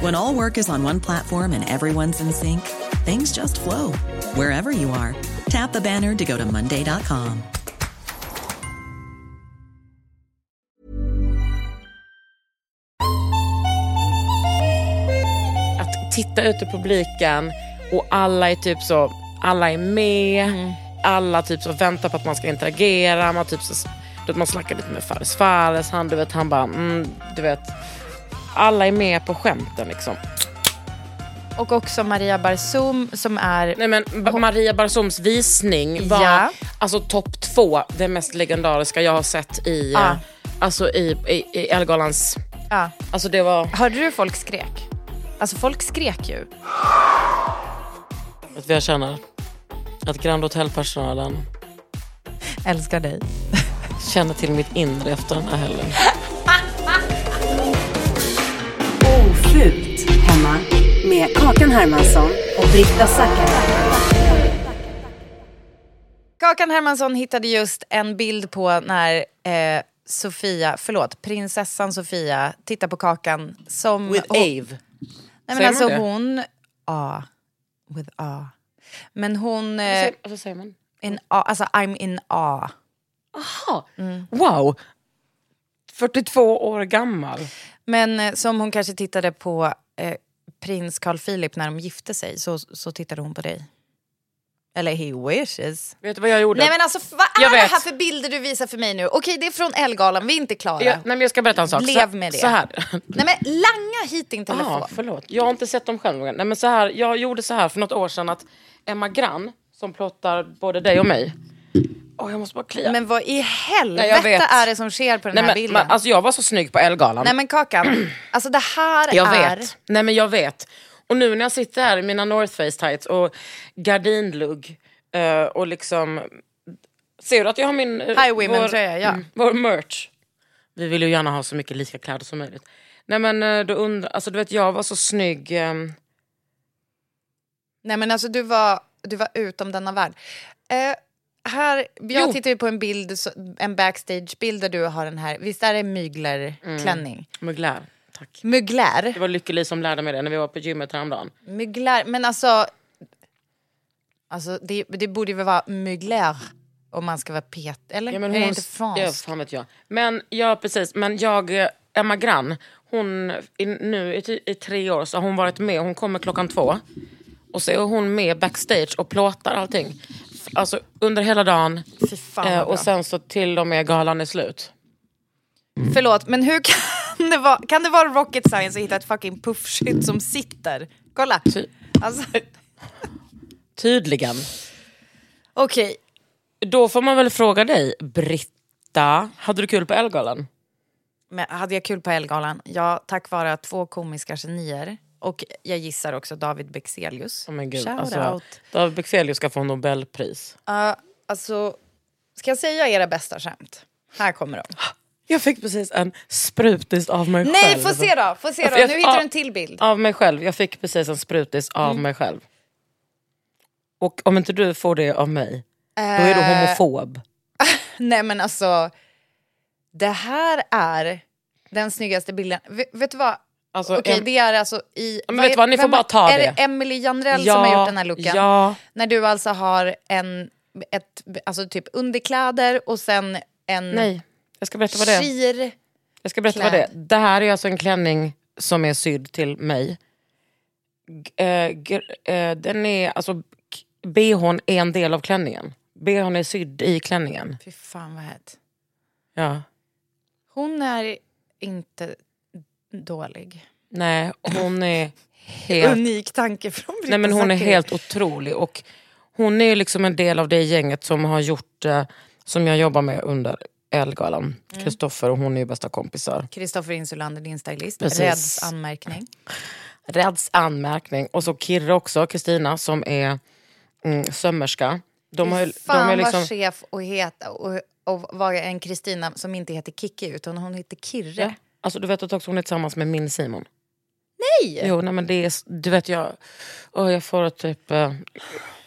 When all work is on one platform and everyone's in sync, things just flow. Wherever you are. Tap the banner to go to Monday.com. Att titta ut i publiken och alla är typ så, alla är med, alla typ så väntar på att man ska interagera, man typ så, man snackar lite med Fares Fares, han du vet, han bara, mm, du vet, alla är med på skämten liksom. Och också Maria Barzum som är... Nej men B- Maria Barzums visning var Ja. alltså topp två, det mest legendariska jag har sett i, Ja. eh, alltså i, i, i Ellegalans, Ja. alltså det var, Hörde du folk skrek? Alltså folk skrek ju. vet jag känner? Att Grand Hotel-personalen Älskar dig. känner till mitt inre efter den här helgen. Ofult hemma med Kakan Hermansson och Britta Zackari. Kakan Hermansson hittade just en bild på när eh, Sofia, förlåt, prinsessan Sofia tittar på Kakan som... With hon, Ave. Nej men Säger alltså hon... Ja. With A. Men hon... Eh, säger- Vad säger man? in a, alltså I'm in A. Aha. Wow! 42 år gammal. Men eh, som hon kanske tittade på eh, prins Carl Philip när de gifte sig så, så tittade hon på dig. Eller he wishes. Vet du vad jag gjorde? Nej men alltså vad är Jag det vet. här för bilder du visar för mig nu? Okej det är från Elgalan, vi är inte klara. jag, nej, men jag ska berätta en sak. Lev med det. Så här. Nej men langa hit din telefon. Ah, förlåt. Jag har inte sett dem själv. Nej, men så här, jag gjorde så här för något år sedan att Emma Grann, som plottar både dig och mig. Åh, jag måste bara klia. Men vad i helvete Nej, är det som sker på den Nej, här men, bilden? man, alltså, jag var så snygg på Ellegalan. Nej men Kakan, alltså det här Jag är... vet. Nej men jag vet. Och nu när jag sitter här i mina North Face tights och gardinlugg eh, och liksom... Ser du att jag har min... eh, High women-tröja, ja. mm, vår merch. Vi vill ju gärna ha så mycket lika kläder som möjligt. Nej men eh, då undrar... Alltså du vet jag var så snygg. ehm, Nej men alltså du var, du var utom denna värld. Eh, här, jag Jo. tittar ju på en bild, en backstage-bild där du har den här, visst är det myglerklänning? Mugler. Tack. Mugler? Det var Lykke-Li som lärde mig det när vi var på gymmet häromdagen. Mygler, men alltså... Alltså det, det borde ju vara mygler om man ska vara pet, eller? Ja, men är hon, det inte Ja, franskt? fan vet jag. Men ja, precis. Men jag, eh, Emma Grann, hon, i, nu i, i tre år så har hon varit med. Hon kommer klockan två. Och så är hon med backstage och plåtar allting. Alltså under hela dagen. Eh, och sen så till och med galan är slut. Förlåt, men hur kan det vara, kan det vara rocket science att hitta ett fucking puffskydd som sitter? Kolla! Ty- Alltså, Tydligen. Okej, Då får man väl fråga dig, Britta. Hade du kul på Ellegalan? men hade jag kul på Elgalan? Ja, tack vare två komiska genier. Och jag gissar också David Bexelius. Oh Shout alltså, out. David Bexelius ska få Nobelpris. Uh, alltså, ska jag säga era bästa skämt? Här kommer de. Jag fick precis en sprutis av mig Nej, själv. få se då! Få se då. Jag- Nu hittar du en till bild. Av mig själv. Jag fick precis en sprutis av Mm. mig själv. Och om inte du får det av mig, då är du Eh, homofob. Nej men alltså, det här är den snyggaste bilden. Vet, vet du vad? Alltså, Okej, det är alltså i... Men vet du vad, ni får bara ta är det. Är det Emily Janrell som har gjort den här looken? Ja, När du alltså har en, ett, alltså typ underkläder och sen en nej. Jag ska berätta vad det är. Jag ska berätta vad det är. Det här är alltså en klänning som är sydd till mig. G- eh, eh, den är, alltså, bhn är en del av klänningen. Bhn är sydd i klänningen. Fy fan vad hett. Ja. Hon är inte dålig. Nej, hon är helt... Unik tanke från Britta Nej men hon är helt otrolig. Och hon är liksom en del av det gänget som har gjort, eh, som jag jobbar med under Elgalan. Mm. Kristoffer och hon är ju bästa kompisar. Kristoffer Insulander, din stylist. Precis. Reds anmärkning. Reds anmärkning. Och så Kirre också, Kristina som är mm, sömmerska. De, har, ju- de Fan är liksom, vad chef och heta och, och vara en Kristina som inte heter Kikki utan hon heter Kirre. Alltså, du vet att också hon är tillsammans med min Simon. Nej! Jo, nej, men det är, du vet jag, åh, jag får typ eh,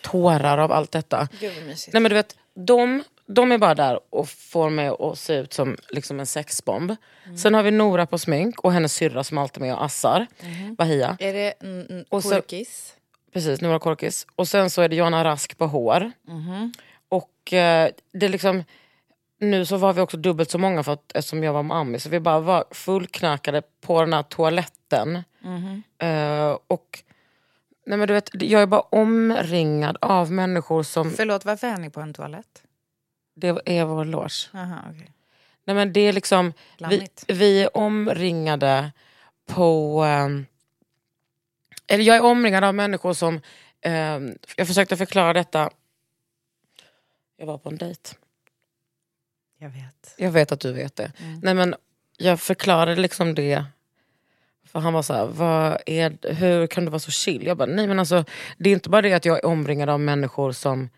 tårar av allt detta. Gud vad mysigt. Nej men du vet, de, de är bara där och får mig att se ut som liksom en sexbomb. Sen har vi Nora på smink och hennes syrra som alltid är med och assar. Bahia. Är det Och så- korkis? Precis, Nora Korkis. Och sen så är det Johanna Rask på hår. Och eh, det är liksom... Nu så var vi också dubbelt så många för att, eftersom jag var med Ami. Så vi bara var fullknarkade på den här toaletten. Eh, och... Nej men du vet, jag är bara omringad av människor som... Förlåt, varför är ni på en toalett? Det är vår loge. Aha, okay. Nej men det är liksom, vi, vi är omringade på... ehm, eller jag är omringad av människor som... ehm, jag försökte förklara detta. Jag var på en dejt. Jag vet. Jag vet att du vet det. Mm. Nej men jag förklarade liksom det. För han var så här, vad är, hur kan du vara så chill? Jag bara, nej men alltså det är inte bara det att jag är omringad av människor som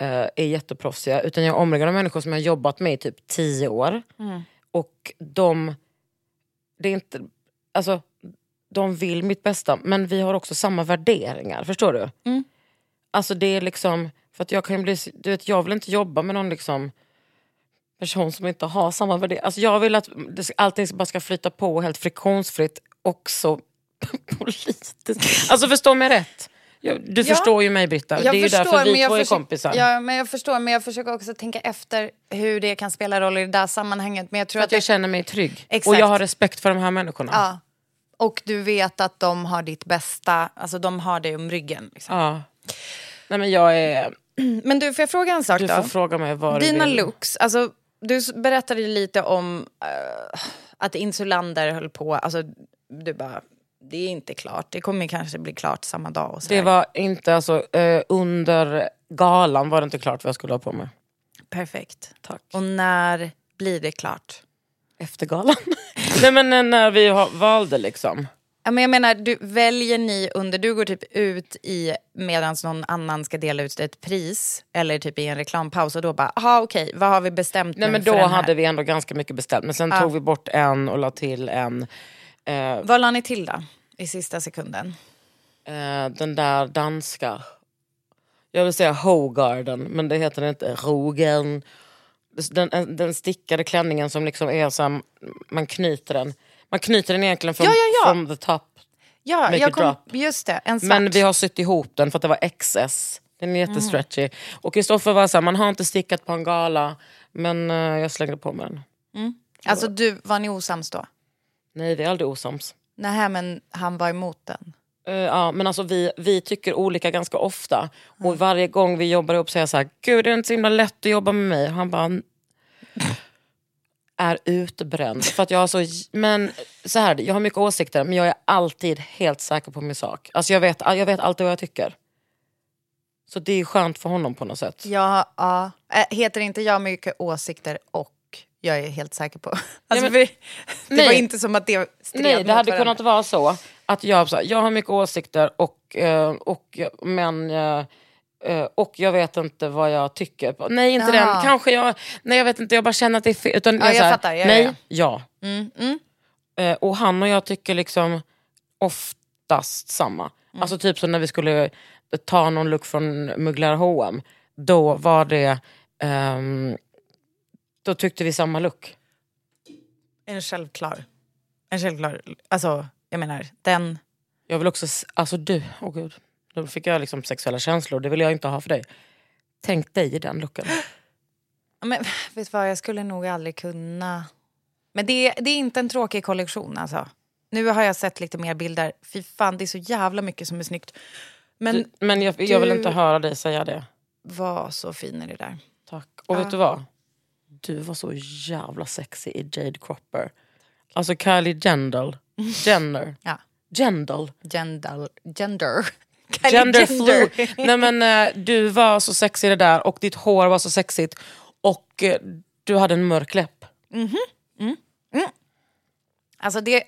eh, är jätteproffsiga. Utan jag är omringad av människor som jag har jobbat med i typ tio år. Mm. Och de, det är inte, alltså, de vill mitt bästa men vi har också samma värderingar. Förstår du? Mm. Alltså det är liksom, för att jag kan bli, du vet, jag vill inte jobba med någon liksom person som inte har samma värderingar. Alltså jag vill att allting bara ska flyta på helt friktionsfritt också politiskt. Alltså förstå mig rätt. Jag, du Ja. förstår ju mig Britta, det är ju därför vi jag två är försöker- kompisar. Ja, men jag förstår, men jag försöker också tänka efter hur det kan spela roll i det där sammanhanget. Men jag tror För att att jag känner mig trygg. Exakt. Och jag har respekt för de här människorna. Ja. Och du vet att de har ditt bästa, alltså de har dig om ryggen. Liksom. Ja. Nej men jag är... Men du, får jag fråga en sak Du då? får fråga mig vad Dina du vill. looks, alltså, du berättade lite om eh, att Insulander höll på, alltså du bara, det är inte klart, det kommer kanske bli klart samma dag. Och så Det här. var inte, alltså eh, under galan var det inte klart vad jag skulle ha på mig. Perfekt. Tack. Och när blir det klart? Efter galan? Nej men när vi valde liksom. Ja, men jag menar, du, väljer ni under, du går typ ut i medan någon annan ska dela ut ett pris eller typ i en reklampaus och då bara, aha okej, vad har vi bestämt Nej nu men då hade vi ändå ganska mycket beställt. Men sen tog vi bort en och la till en. Eh, Vad la ni till då? I sista sekunden? eh, den där danska. Jag vill säga Hogarden men det heter den inte. Rogen. Den, den stickade klänningen som liksom är här, man knyter den. Man knyter den egentligen från, Ja, ja, ja. from the top. Ja, Make jag it kom, drop. just det, en svart. Men vi har sytt ihop den för att det var XS. Den är jättestretchy. Och Kristoffer var såhär, man har inte stickat på en gala men eh, jag slängde på mig den. Alltså du, var ni osams då? Nej vi är aldrig osams. Nej men han var emot den. Eh, ja, men alltså vi, vi tycker olika ganska ofta. Och varje gång vi jobbar ihop säger jag så här, gud det är inte så himla lätt att jobba med mig. Och han bara, är utbränd. För att jag har så, men så här, jag har mycket åsikter men jag är alltid helt säker på min sak. Alltså jag vet, jag vet alltid vad jag tycker. Så det är skönt för honom på något sätt. Ja, ja. Äh, heter inte jag mycket åsikter och jag är helt säker på... Alltså, men- för, det var Nej. inte som att det stred Nej, det hade varandra. kunnat vara så att jag, jag har mycket åsikter och, eh, och men Eh, och jag vet inte vad jag tycker. Nej, inte Jaha. den. Kanske jag... Nej, jag vet inte. Jag bara känner att det är fel. Utan Ja, jag här, fattar. Ja, nej, ja, ja. Mm, mm. Eh, och han och jag tycker liksom oftast samma. Mm. Alltså typ som när vi skulle ta någon look från Mugglare H&M Då var det... ehm, då tyckte vi samma look. En självklar. En självklar. Alltså, jag menar, den... Jag vill också... Alltså du, åh gud. Då fick jag liksom sexuella känslor. Det vill jag inte ha för dig. Tänk dig i den looken. Men vet vad, jag skulle nog aldrig kunna... Men det, det är inte en tråkig kollektion alltså. Nu har jag sett lite mer bilder. Fy fan, det är så jävla mycket som är snyggt. Men Du, men jag, jag vill inte höra dig säga det. var så fin i det där. Tack. Och vet du vad? Du var så jävla sexy i Jade Cropper. Alltså Kylie Gendal. Jenner. Ja. Gendal. Gender. Gender. Gender flu. Nej men eh, du var så sexig det där och ditt hår var så sexigt. Och eh, du hade en mörk läpp. Alltså det...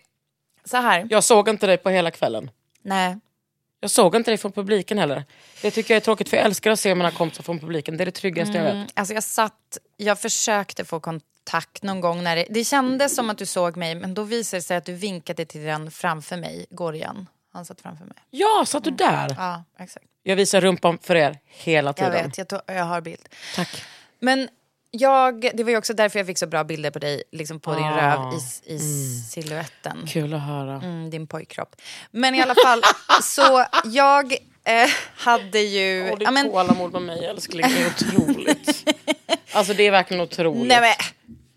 Så här. Jag såg inte dig på hela kvällen. Nej. Jag såg inte dig från publiken heller. Det tycker jag är tråkigt för jag älskar att se mina kompisar från publiken. Det är det tryggaste jag vet. Mm, alltså jag satt... Jag försökte få kontakt någon gång när det... Det kändes som att du såg mig men då visade det sig att du vinkade till den framför mig. Igen. Han satt framför mig. Ja, satt du där? Ja, exakt. Jag visar rumpan för er hela Jag tiden. vet, jag, tog, jag har bild. Tack. Men jag, det var ju också därför jag fick så bra bilder på dig, liksom på din Ah, röv i, i siluetten. Kul att höra. Mm, din pojkkropp. Men i alla fall, så jag eh, hade ju... Ja, ditt tålamod med mig älskling, det är otroligt. alltså det är verkligen otroligt. nej men,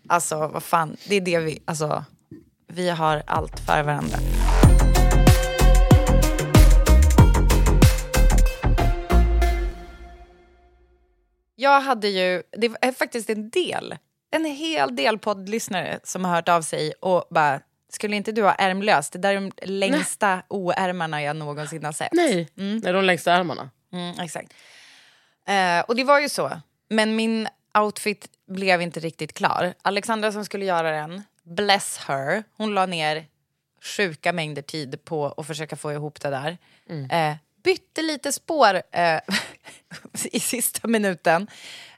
alltså vad fan, det är det vi... Alltså, vi har allt för varandra. Jag hade ju, det är faktiskt en del, en hel del poddlyssnare som har hört av sig och bara, skulle inte du ha ärmlöst? Det där är de längsta oärmarna jag någonsin har sett. Nej, nej de längsta ärmarna. Mm, exakt. Eh, och det var ju så. Men min outfit blev inte riktigt klar. Alexandra som skulle göra den, bless her, hon la ner sjuka mängder tid på att försöka få ihop det där. Eh, bytte lite spår eh, i sista minuten.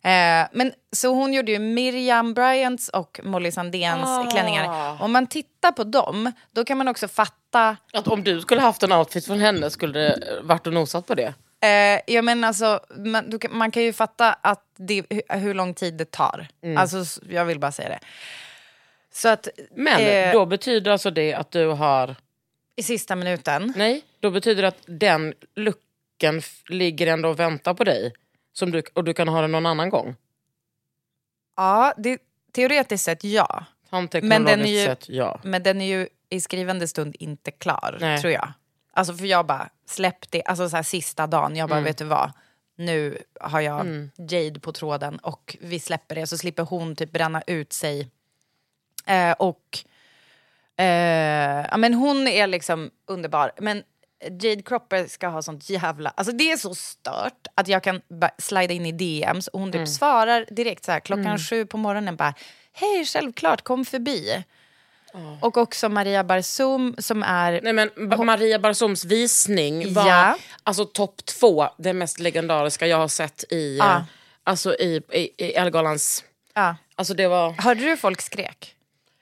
Eh, men, så hon gjorde ju Miriam Bryants och Molly Sandéns klänningar. Om man tittar på dem, då kan man också fatta Att om du skulle haft en outfit från henne skulle det varit och nosat på det. Eh, ja, men alltså, man, du, kan- man kan ju fatta att det, hur, lång tid det tar. Alltså, s- jag vill bara säga det. Så att Men eh, då betyder alltså det att du har... i sista minuten... Nej, då betyder det att den looken f- ligger ändå och väntar på dig. Som du, och du kan ha den någon annan gång. Ja, det, teoretiskt sett ja. Men den är ju- sett, ja. Men den är ju i skrivande stund inte klar, Nej. tror jag. Alltså för jag bara, släpp det, alltså så här sista dagen, jag bara, Mm. vet du vad? Nu har jag Jade på tråden och vi släpper det så slipper hon typ bränna ut sig. Eh, och eh, ja, men hon är liksom underbar. Men Jade Cropper ska ha sånt jävla... Alltså det är så stört att jag kan bara slida in i DMs och hon typ svarar direkt så här klockan sju på morgonen bara Hej, självklart, kom förbi. Och också Maria Barzum som är... Nej, men Ba- Maria Barsoms visning var Ja. alltså topp två, det mest legendariska jag har sett i, Ja. eh, alltså i, i, i Ellegalans... Ja. Alltså det var... Hörde du folk skrek?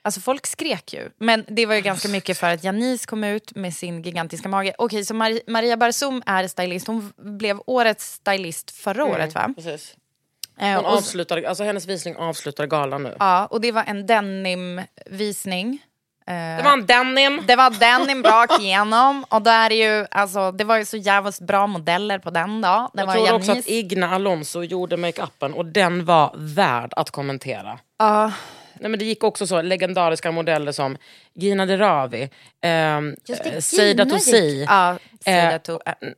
Alltså folk skrek ju. Men det var ju ganska mycket för att Janice kom ut med sin gigantiska mage. Okej, så Mar- Maria Barzum är stylist. Hon blev årets stylist förra året va? Precis. Eh, Hon och, avslutade, alltså hennes visning avslutar galan nu. ja, och det var en denim-visning. Eh, Det var en denim. det var denim rakt igenom. Och där är ju, alltså, det var ju så jävligt bra modeller på den då. Det Jag tror också att. Igna Alonso gjorde makeupen och den var värd att kommentera. Ja, Nej, men det gick också så legendariska modeller som Gina Dirawi, ehm, eh, Seida Tosi. Ja, Eh, äh,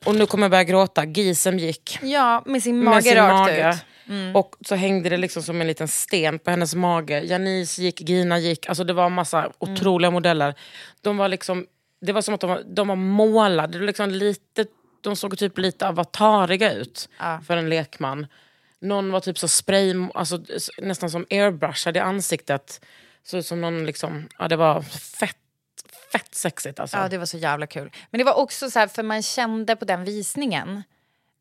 Och nu kommer jag börja gråta. Gisem gick. ja, med sin med mage sin rakt mage. ut. Mm. Och så hängde det liksom som en liten sten på hennes mage. Janice gick, Gina gick. Alltså det var en massa Mm. otroliga modeller. De var liksom, det var som att de var, de var målade. Det var liksom lite, de såg typ lite avatariga ut Ja. för en lekman. Någon var typ så spray, alltså, nästan som airbrushad i ansiktet. Så som någon liksom, ja det var fett, fett sexigt alltså. Ja, det var så jävla kul. Men det var också så här, för man kände på den visningen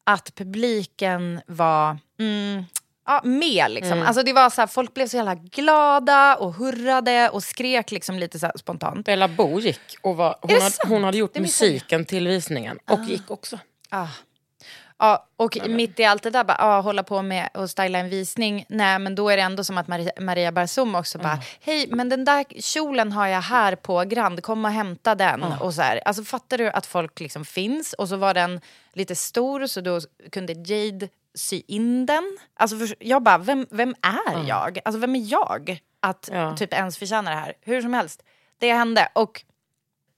att publiken var mm, ja, med. Liksom. Alltså det var så här, folk blev så jävla glada och hurrade och skrek liksom lite så här spontant. Bella Bo gick och var, hon, hade, hon hade gjort musiken till visningen och gick också. Ah. Ja, och mitt i allt det där, bara, ah, hålla på med att styla en visning. Nej, men då är det ändå som att Maria, Maria Barzum också bara, hej, men den där kjolen har jag här på Grand, kom och hämta den. Och så här. Alltså fattar du att folk liksom finns? Och så var den lite stor, så då kunde Jade sy in den. Alltså för, jag bara, vem, vem är jag? Alltså vem är jag? Att Ja. typ ens förtjäna det här. Hur som helst, det hände. Och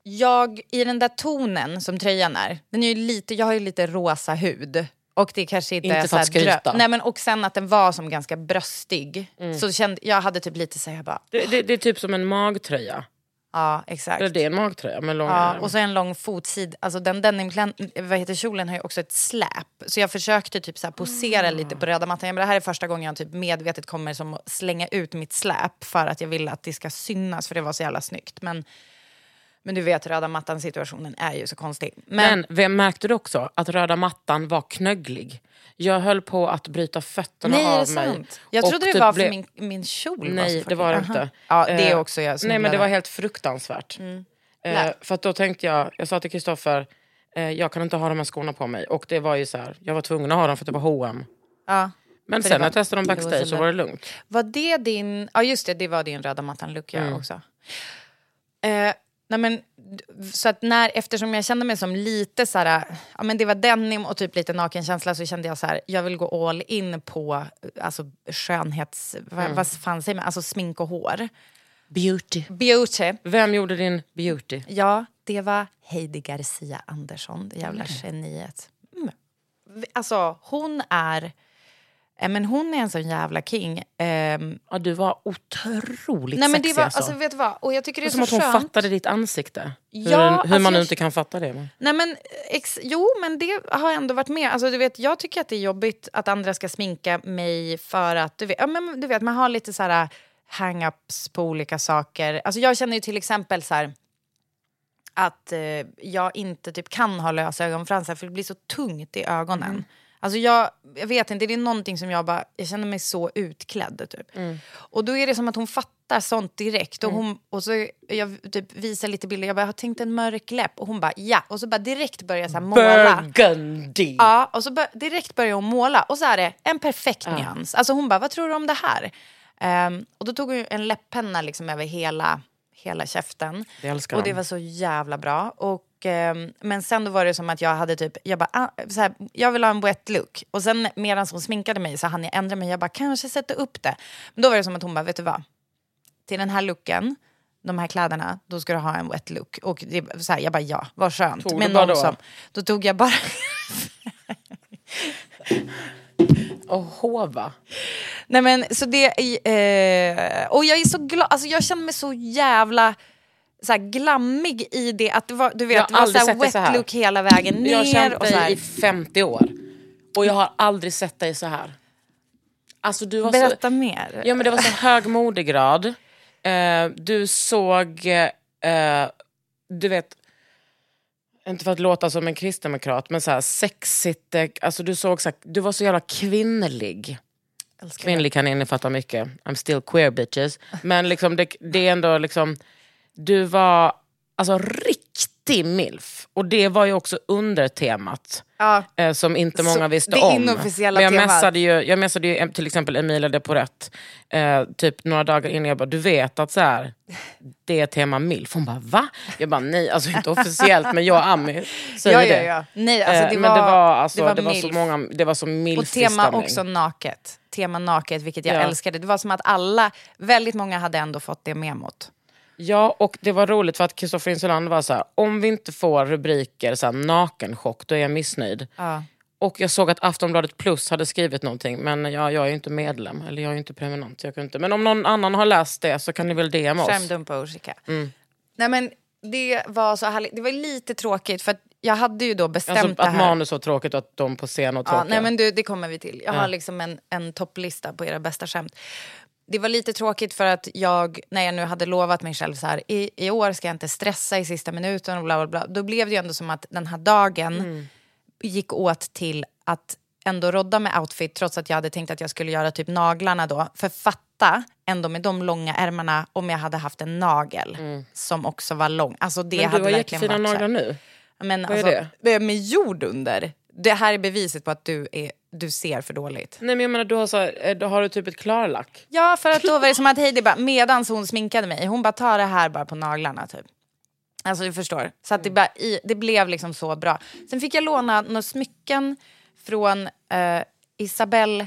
jag, i den där tonen som tröjan är, den är ju lite, jag har ju lite rosa hud. Och det kanske inte, Inte är så här skryta. Nej men och sen att den var som ganska bröstig. Så kände, jag hade typ lite så här, bara, Det, det, det är typ som en magtröja. ja exakt. Eller det är en magtröja med långa Ja, och så en lång fotsid. Alltså den denimklän- vad heter kjolen har ju också ett släp. Så jag försökte typ så här posera lite på röda mattan. Jag bara, det här är första gången jag typ medvetet kommer som att slänga ut mitt släp för att jag vill att det ska synas för det var så jävla snyggt. Men, men du vet röda mattan situationen är ju så konstig. Men, Men vem märkte du också att röda mattan var knögglig? Jag höll på att bryta fötterna nej, av det mig. Jag trodde det typ var för blev- min, min kjol var så Nej, det fucking- var det inte. Ja, det är Eh, också jag Nej, men det var helt fruktansvärt. Nej. Eh, för då tänkte jag, jag sa till Kristoffer, eh, jag kan inte ha de här skorna på mig. Och det var ju så här, jag var tvungen att ha dem för att det var H&M. Ja. Men sen det när jag var- testade dem det var så backstage så lätt. var det lugnt. Var det din... Ja, just det. Det var din röda mattan-look, Mm. också. Eh, nej men, så att när, eftersom jag kände mig som lite så här... Ja, men det var denim och typ lite nakenkänsla så kände jag så här... Jag vill gå all in på alltså, skönhets... Vad, Mm. vad fan säger man? Alltså smink och hår. Beauty. Beauty. Vem gjorde din beauty? Ja, det var Heidi Garcia Andersson, det jävla geniet. Mm. Alltså, hon är... eh, Men hon är en sån jävla king. Ehm, Ja, du var otroligt Nej men sexig det var, alltså. alltså vet du vad, och jag tycker det det är är så som att hon skönt. fattade ditt ansikte. Ja, hur hur alltså man nu jag- inte kan fatta det. Men. Nej men, ex, jo men det har ändå varit med. Alltså du vet, jag tycker att det är jobbigt att andra ska sminka mig för att, du vet, ja, men, du vet man har lite så här hang-ups på olika saker. Alltså jag känner ju till exempel så här att eh, jag inte typ kan ha lösa ögonfransar för det blir så tungt i ögonen. Mm. Alltså jag, jag vet inte, det är någonting som jag bara, jag känner mig så utklädd typ. Mm. Och då är det som att hon fattar sånt direkt. Och, hon, och så jag typ visar lite bilder, jag bara, jag har tänkt en mörk läpp. Och hon bara, ja. Och så bara direkt börjar jag så här måla. Burgundy! Ja, och så bör, direkt börjar hon måla. Och så är det en perfekt nyans. Alltså hon bara, vad tror du om det här? Ehm, och då tog hon en läpppenna liksom över hela, hela käften. Älskar och det var så jävla bra. Och, ehm, men sen då var det som att jag hade typ, jag bara, ah, så här, jag vill ha en wet look. Och sen medan hon sminkade mig så hann jag ändra mig. Jag bara, kanske sätta upp det. Men då var det som att hon bara, vet du vad? Till den här looken, de här kläderna, då ska du ha en wet look. Och det, så här, jag bara, ja, vad skönt. Tog men bara då? som, då tog jag bara... Och hova. Nej men så det, eh, och jag är så glad, alltså jag känner mig så jävla så här, glammig i det att det var, du vet, det var så här sett dig så wet här. look hela vägen ner. Jag har känt dig här. i 50 år. Och jag har aldrig sett dig så här. Alltså du var Berätta så, mer. ja, men Det var så hög modegrad. Eh, du såg, eh, du vet, inte för att låta som en kristdemokrat, men så här sexigt. eh, Alltså du, såg så här, du var så jävla kvinnlig. Älskar det. Kvinnlig kan innefatta mycket. I'm still queer bitches. Men liksom det, det är ändå liksom... Du var alltså riktig milf. Och det var ju också undertemat. Ja. Eh, som inte många Så visste det om. inofficiella Men jag temat. messade ju, jag messade ju em- till exempel Emilia de Porrette eh, typ några dagar innan. Jag bara, du vet att så här, det är tema milf. Hon bara, va? Jag bara, nej, alltså inte officiellt men jag och Ami säger Ja, ja, det. ja. Nej, alltså, Eh, det men det var- var, alltså, det var det var så milf. många, det var så Och milfig tema stämning. också naket. Tema naket, vilket jag Ja. älskade. Det var som att alla, väldigt många hade ändå fått det memot. Ja, och det var roligt för att Kristoffer Insulander var så här, om vi inte får rubriker så här, nakenchock, då är jag missnöjd. Ja. Och jag såg att Aftonbladet Plus hade skrivit någonting, men ja, jag är ju inte medlem, eller jag är ju inte prenumerant. Jag kan inte. Men om någon annan har läst det så kan ni väl DM oss. Skärmdumpa skicka. Mm. Nej men det var så härligt. Det var lite tråkigt för att jag hade ju då bestämt Alltså, det att här. manus var tråkigt och att de på scen var Ja, tråkiga. nej men du, det kommer vi till. Jag Ja. har liksom en, en topplista på era bästa skämt. Det var lite tråkigt för att jag, när jag nu hade lovat mig själv så här, i, i år ska jag inte stressa i sista minuten och bla bla bla. Då blev det ju ändå som att den här dagen Mm. gick åt till att ändå rodda med outfit trots att jag hade tänkt att jag skulle göra typ naglarna då. För fatta ändå med de långa ärmarna om jag hade haft en nagel som också var lång. Alltså det Mm. Men du hade har jättefina naglar nu. Men Vad är alltså, det? Med jord under. Det här är beviset på att du, är, du ser för dåligt. Nej men jag menar du har, så eh, då har du typ ett klarlack. Ja, för att då var det som att Heidi bara, medans hon sminkade mig, hon bara tar det här bara på naglarna typ. Alltså du förstår. Så att det, bara, i, det blev liksom så bra. Sen fick jag låna några smycken från eh, Isabelle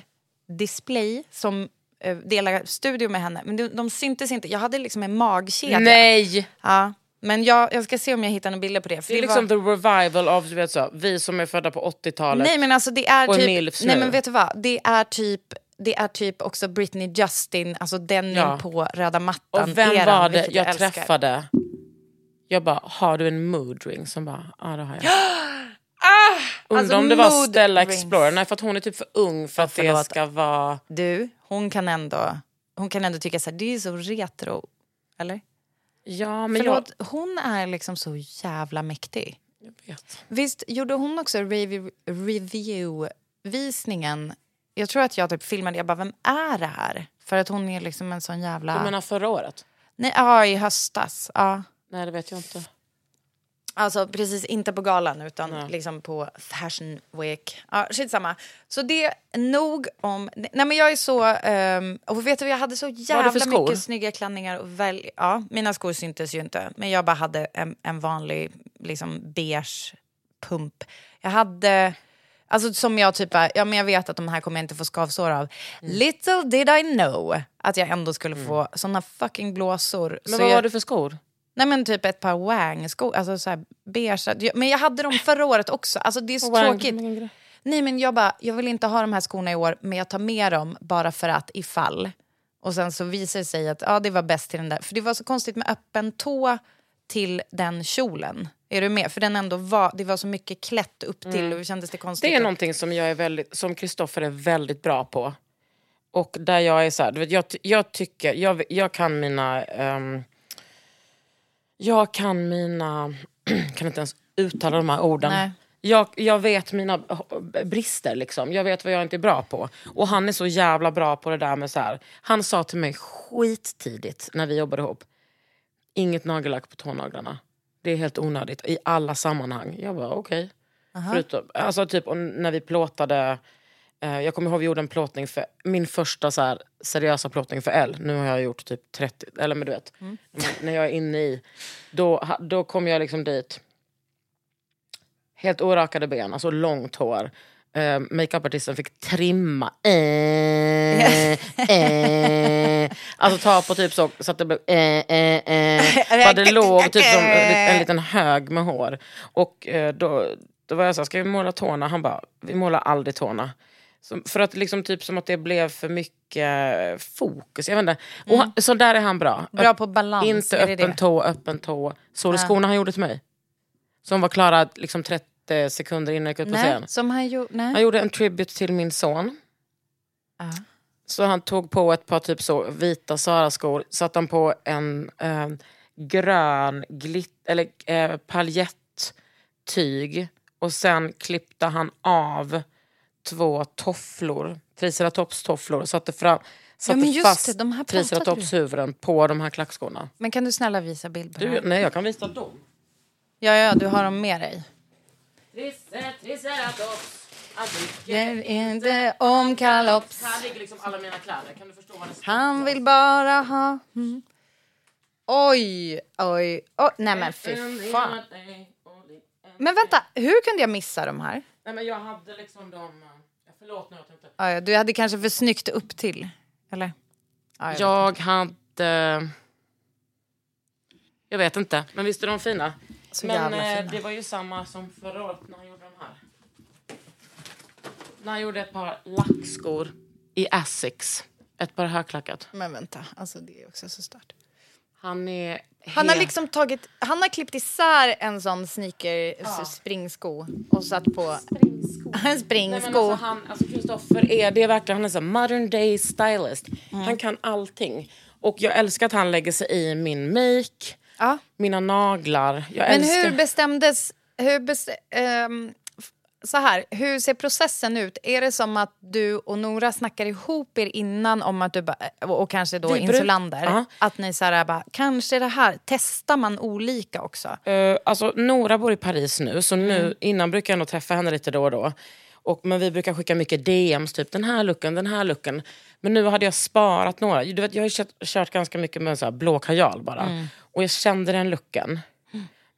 Display som eh, delar studio med henne. Men de, de syntes inte. Jag hade liksom en magkedja. Nej! Ja. Men jag, jag ska se om jag hittar några bilder på det. För Det är det liksom var... the revival av du vet så, vi som är födda på 80-talet. Nej men alltså det är Och typ... milfs nej nu. men vet du vad? Det är typ... Det är typ också Britney Justin, alltså den Ja. på röda mattan. Och vem eran, var det jag älskar. träffade? Jag bara, har du en mood ring? Som bara, ja det har jag. Undrar alltså om det var Stella rings. Explorer. Nej för att hon är typ för ung för att det förlåt. ska vara... Du, hon kan ändå, hon kan ändå tycka så här, det är så retro. Eller? Ja men Förlåt, hon är liksom så jävla mäktig. jag, jag vet. Visst gjorde hon också rev- review-visningen? Jag tror att jag typ filmade, jag bara, vem är det här? För att hon är liksom en sån jävla... Du menar förra året? Nej, ja, i höstas. Ja. Nej det vet jag inte. Alltså precis inte på galan utan Nej. liksom på Fashion Week. Ja, skitsamma. Så det är nog om... Nej men jag är så... ehm, och vet du, jag hade så jävla mycket snygga klänningar och väl, Ja, mina skor syntes ju inte. Men jag bara hade en, en vanlig liksom beige pump. Jag hade... Alltså som jag typ ja men jag vet att de här kommer jag inte få skavsår av. Mm. Little did I know att jag ändå skulle få såna fucking blåsor. Men så vad jag, var det för skor? Nej men typ ett par wang-skor, alltså så här beige. Men jag hade dem förra året också. Alltså det är så Wang, tråkigt. Nej men jag bara, jag vill inte ha de här skorna i år men jag tar med dem bara för att ifall. Och sen så visar det sig att ja, det var bäst till den där. För det var så konstigt med öppen tå till den kjolen. Är du med? För den ändå var, det var så mycket klätt upp till och kändes det konstigt. Mm. Det är någonting som jag är väldigt, som Kristoffer är väldigt bra på. Och där jag är så här, jag, jag tycker, jag, jag kan mina... ehm, jag kan mina... kan inte ens uttala de här orden. Nej. Jag, jag vet mina brister, liksom. jag vet vad jag inte är bra på. Och han är så jävla bra på det där med så här. Han sa till mig skittidigt när vi jobbade ihop. Inget nagellack på tånaglarna. Det är helt onödigt i alla sammanhang. Jag bara okej. Förutom, alltså typ när vi plåtade, jag kommer ihåg vi gjorde en plåtning för, min första så här, seriösa plåtning för L, nu har jag gjort typ 30, eller men du vet, Mm. när- jag är inne i, då, då kom jag liksom dit, helt orakade ben, alltså långt hår. Uh, Makeupartisten fick trimma. Eh, eh. Alltså ta på typ så, så att det blev eh, eh, eh. Det låg typ som en, en liten hög med hår. Och eh, då, då var jag så här, ska vi måla tårna? Han bara, vi målar aldrig tårna. Så, för att liksom typ som att det blev för mycket fokus. Jag vet inte. Och han, så där är han bra. Bra på balans, Inte är det öppen det? tå, öppen tå. Såg du skorna han gjorde till mig? Som var klara liksom 30 sekunder innan jag gick ut på scen. Som han gjorde... Nej. Han gjorde en tribute till min son. Ja. Så han tog på ett par typ så vita Zara-skor, satte han på en eh, grön glitt, eller, eh, paljettyg och sen klippte han av två tofflor, triceratops-tofflor och satte, fram, satte just fast det, triceratops-huvuden på de här klackskorna. Men kan du snälla visa bild på Du, nej, jag kan visa dem. Ja, ja, du har dem med dig. Tricer- Triceratops. Gör inte om kalops. Här ligger liksom alla mina kläder, kan du förstå vad det står? Han vill bara ha... Mm. Oj, oj, oj. Nej men fy fan. Men vänta, hur kunde jag missa de här? Nej men jag hade liksom de... Förlåt nu, jag tänkte... Ja, du hade kanske för snyggt upp till. Eller? Ja, jag Jag hade... Jag vet inte, men visst är de fina? Så men jävla eh, fina. det var ju samma som förra året när han gjorde de här. När han gjorde ett par lackskor i Asics. Ett par högklackat. Men vänta, alltså det är också så stört. Han är... Han har liksom tagit, han har klippt isär en sån sneaker, s- springsko och satt på en Nej, men springsko. alltså, han, alltså Kristoffer är, det verkligen, han är så modern day stylist. Mm. Han kan allting. Och jag älskar att han lägger sig i min make, Ja. mina naglar. Jag Men älskar... hur bestämdes, hur bes, ehm, f- så här, hur ser processen ut? Är det som att du och Nora snackar ihop er innan om att du ba, och kanske då insulander? Ja. Att ni så här bara, kanske det här, testar man olika också? Eh, alltså, Nora bor i Paris nu, så nu, Mm. innan brukar jag ändå träffa henne lite då och då. Och, men vi brukar skicka mycket DMs, typ den här looken, den här looken. Men nu hade jag sparat några. Du vet, jag har kört, kört ganska mycket med så här blå kajal bara. Mm. Och jag kände den looken.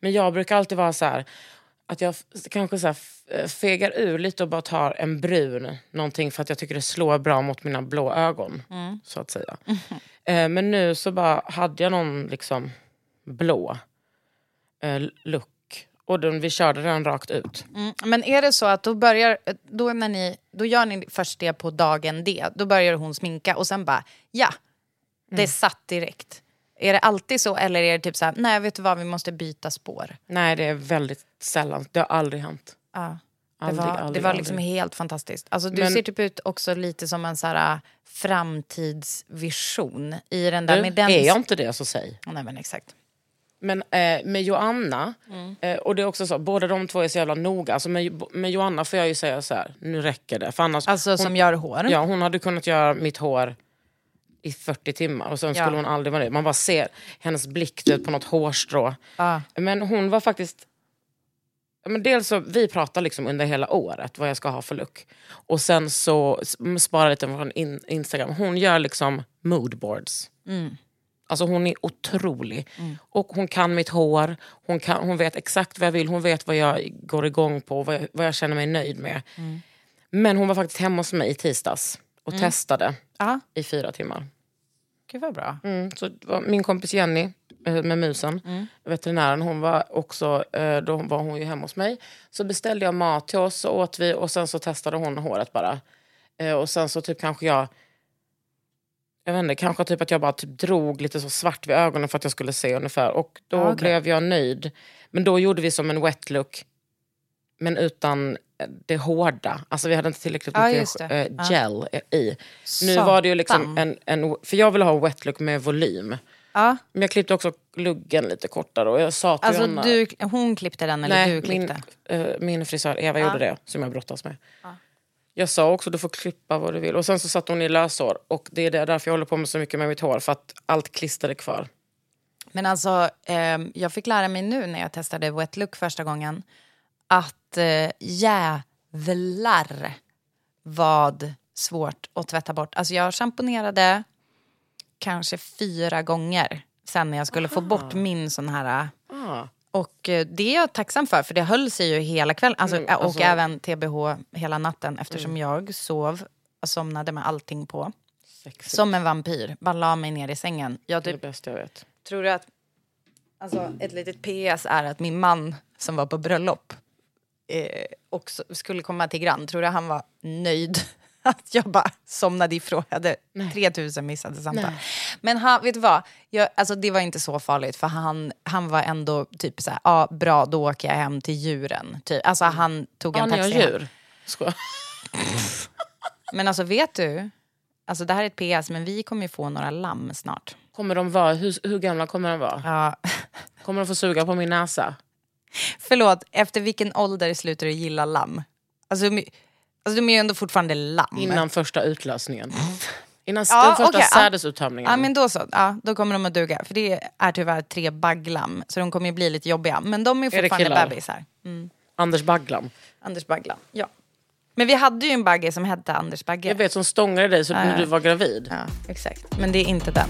Men jag brukar alltid vara så här att jag kanske så eh, fegar ur lite och bara tar en brun någonting för att jag tycker det slår bra mot mina blå ögon. Mm. Så att säga. Eh, men nu så bara hade jag någon liksom blå eh, look. Och den, vi körde den rakt ut. Mm. Men är det så att då börjar, då, när ni, då gör ni först det på dagen D, då börjar hon sminka och sen bara, ja, det Mm. satt direkt. Är det alltid så eller är det typ så här, nej vet du vad, vi måste byta spår? Nej, det är väldigt sällan. Det har aldrig hänt. Ja. Det Aldrig, var, aldrig, det var liksom aldrig. helt fantastiskt. Alltså, du Men- ser typ ut också lite som en så här, äh, framtidsvision i den där. Nu, med den... Är jag inte det så säg. Nej men exakt. Men eh, med Joanna, Mm. eh, och det är också så, båda de två är så jävla noga. Alltså med, med Joanna får jag ju säga så här, nu räcker det. För annars, Alltså hon, som gör hår. Ja, hon hade kunnat göra mitt hår i 40 timmar och sen Ja. skulle hon aldrig vara det. Man bara ser hennes blick du vet, på något hårstrå. Ja. Men hon var faktiskt... ja, Men dels så, vi pratar liksom under hela året vad jag ska ha för look. Och sen så s- sparar lite från in, Instagram. Hon gör liksom moodboards. Alltså hon är otrolig. Och hon kan mitt hår, hon, kan, hon vet exakt vad jag vill, hon vet vad jag går igång på, vad jag, vad jag känner mig nöjd med. Men hon var faktiskt hemma hos mig i tisdags och testade Ja, i fyra timmar. gud vad bra. Mm, så min kompis Jenny eh, med musen, veterinären, hon var också, eh, då var hon ju hemma hos mig. Så beställde jag mat till oss och åt vi och sen så testade hon håret bara. Eh, Och sen så typ kanske jag, jag vet inte, kanske typ att jag bara typ drog lite så svart vid ögonen för att jag skulle se ungefär. Och då okej. blev jag nöjd. Men då gjorde vi som en wet look, men utan det hårda. Alltså vi hade inte tillräckligt Ja, mycket det. eh, Ja. gel i. Nu var det ju liksom Satan. en, en... För jag ville ha wet look med volym. Ja. Men jag klippte också luggen lite kortare och jag sa till Alltså Johanna... du, hon klippte den eller Nej, du klippte? min, eh, min frisör Eva gjorde det, som jag brottas med. Jag sa också du får klippa vad du vill. Och sen så satt hon i löshår. Och det är där- därför jag håller på med så mycket med mitt hår. För att allt klister är kvar. Men alltså, ehm, jag fick lära mig nu när jag testade wet look första gången att eh, jävlar vad svårt att tvätta bort. Alltså jag schamponerade kanske fyra gånger sen när jag skulle få bort min sån här... Ah. Och eh, det är jag tacksam för, för det höll sig ju hela kvällen. Alltså, Mm, och alltså- Mm. även TBH hela natten eftersom jag sov och somnade med allting på. Sexigt. Som en vampyr. Bara la mig ner i sängen. Jag Det är typ det bästa jag vet. Tror du att... Alltså, ett litet PS är att min man som var på bröllop eh, också skulle komma till Grand. Tror du han var nöjd? Att jag bara somnade ifrån. Jag hade 3000 missade samtal. Men han, vet du vad? Jag, alltså, det var inte så farligt för han, han var ändå typ så här, ja bra då åker jag hem till djuren. Typ. Alltså han tog Ja, en taxi hem. djur. Skojar. Men alltså vet du? Alltså det här är ett PS men vi kommer ju få några lamm snart. Kommer de vara, hur, hur gamla kommer de vara? Ja. Kommer de få suga på min näsa? Förlåt, efter vilken ålder slutar du gilla lamm? Alltså, alltså de är ju ändå fortfarande lamm. Innan första utlösningen. Innan Ja, den första ja. sädesuttömningen. Ja men då så, ja, då kommer de att duga. För det är tyvärr tre bagglamm, så de kommer ju bli lite jobbiga. Men de är fortfarande killar? bebisar. Anders Bagglam. Anders Bagglam, ja. Men vi hade ju en bagge som hette Anders Bagge. Jag vet som stångade dig så när du var gravid. Ja, exakt. Men det är inte den.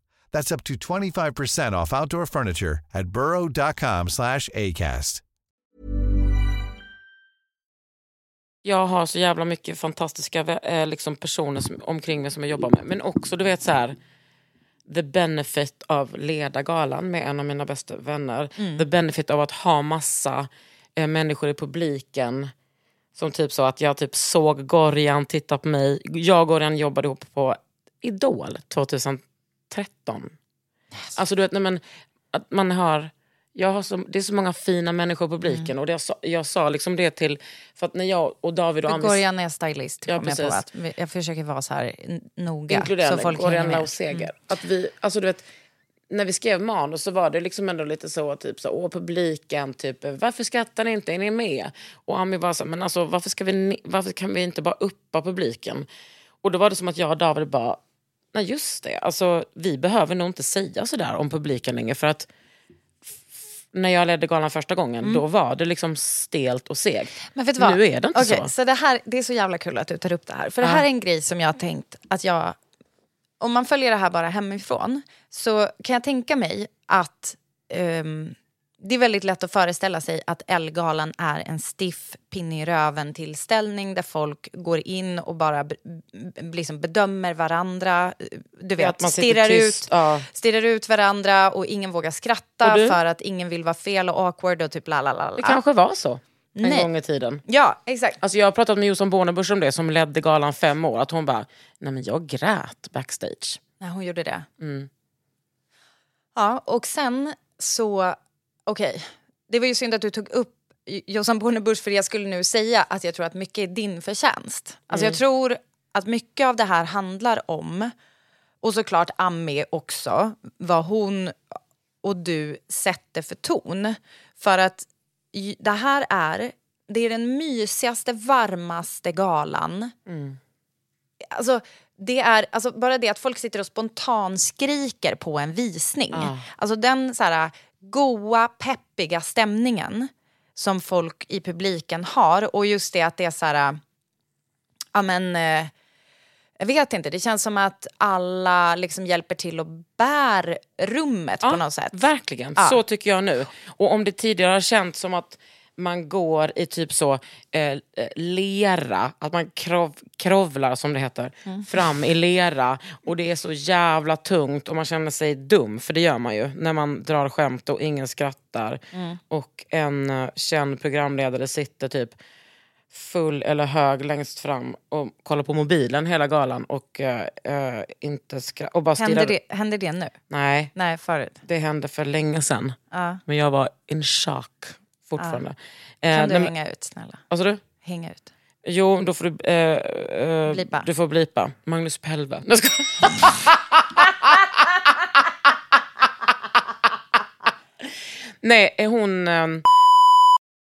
That's up to 25% off outdoor furniture at burrow.com slash ACAST. Jag har så jävla mycket fantastiska eh, liksom personer som, omkring mig som jag jobbar med. Men också du vet så här, the benefit av leda galan med en av mina bästa vänner. The benefit av att ha massa eh, människor i publiken. Som typ så att jag typ såg Gorjan titta på mig. Jag och Gorjan jobbade ihop på Idol 2013. Alltså du vet, nej, men, att man har... Jag har så, det är så många fina människor i publiken. Och det jag, sa, jag sa liksom det till... För att när jag och David och Amis... Gorjan är stylist. Ja, jag, på att, jag försöker vara så här noga. Inkluderande så folk med. Lauseger. Att vi, alltså du vet, när vi skrev manus så var det liksom ändå lite så, typ så, åh publiken, typ, varför skrattar ni inte, är ni med? Och Ami var så, men alltså varför, ska vi, varför kan vi inte bara uppa publiken? Och då var det som att jag och David bara, nej just det, alltså vi behöver nog inte säga sådär om publiken längre för att när jag ledde galan första gången, då var det liksom stelt och segt. Mm. Men vet du vad? Nu är det inte Okej, så. så det, här, det är så jävla kul att du tar upp det här. För det här är en grej som jag har tänkt att jag... Om man följer det här bara hemifrån så kan jag tänka mig att ehm, det är väldigt lätt att föreställa sig att Ellegalan är en stiff pinne i röven tillställning där folk går in och bara liksom bedömer varandra. Du vet, stirrar tyst, ut, ja. stirrar ut varandra och ingen vågar skratta för att ingen vill vara fel och awkward och typ la la. la. Det kanske var så en Nej. gång i tiden. Ja, exakt. Alltså jag har pratat med Jossan Bornebusch om det som ledde galan fem år. Att hon bara, nej men jag grät backstage. Nej, hon gjorde det. Mm. Ja, och sen så... Okej, det var ju synd att du tog upp Jossan Bornebusch för jag skulle nu säga att jag tror att mycket är din förtjänst. Alltså Mm. jag tror att mycket av det här handlar om, och såklart Ami också, vad hon och du sätter för ton. För att det här är, det är den mysigaste, varmaste galan alltså, det är alltså, bara det att folk sitter och spontanskriker på en visning. Alltså den så här, goa, peppiga stämningen som folk i publiken har. Och just det att det är så här... Ja, men, eh, jag vet inte, det känns som att alla liksom hjälper till och bär rummet på något sätt. Verkligen, Ja. så tycker jag nu. Och om det tidigare har känts som att man går i typ så eh, eh, lera, att man krov, krovlar som det heter, Mm. fram i lera och det är så jävla tungt och man känner sig dum, för det gör man ju när man drar skämt och ingen skrattar Mm. och en uh, känd programledare sitter typ full eller hög längst fram och kollar på mobilen hela galan och, eh, eh, inte skra- och bara. Händer det, händer det nu? Nej, Nej, förut. det hände för länge sedan. Ja. Men jag var in chock fortfarande. Kan Eh, du men- hänga ut, snälla? Vad sa du? Hänga ut. Jo, då får du... Eh, eh, Blipa. Du får blipa. Magnus Pelve. Nej, jag skojar. Nej, är hon... ehm,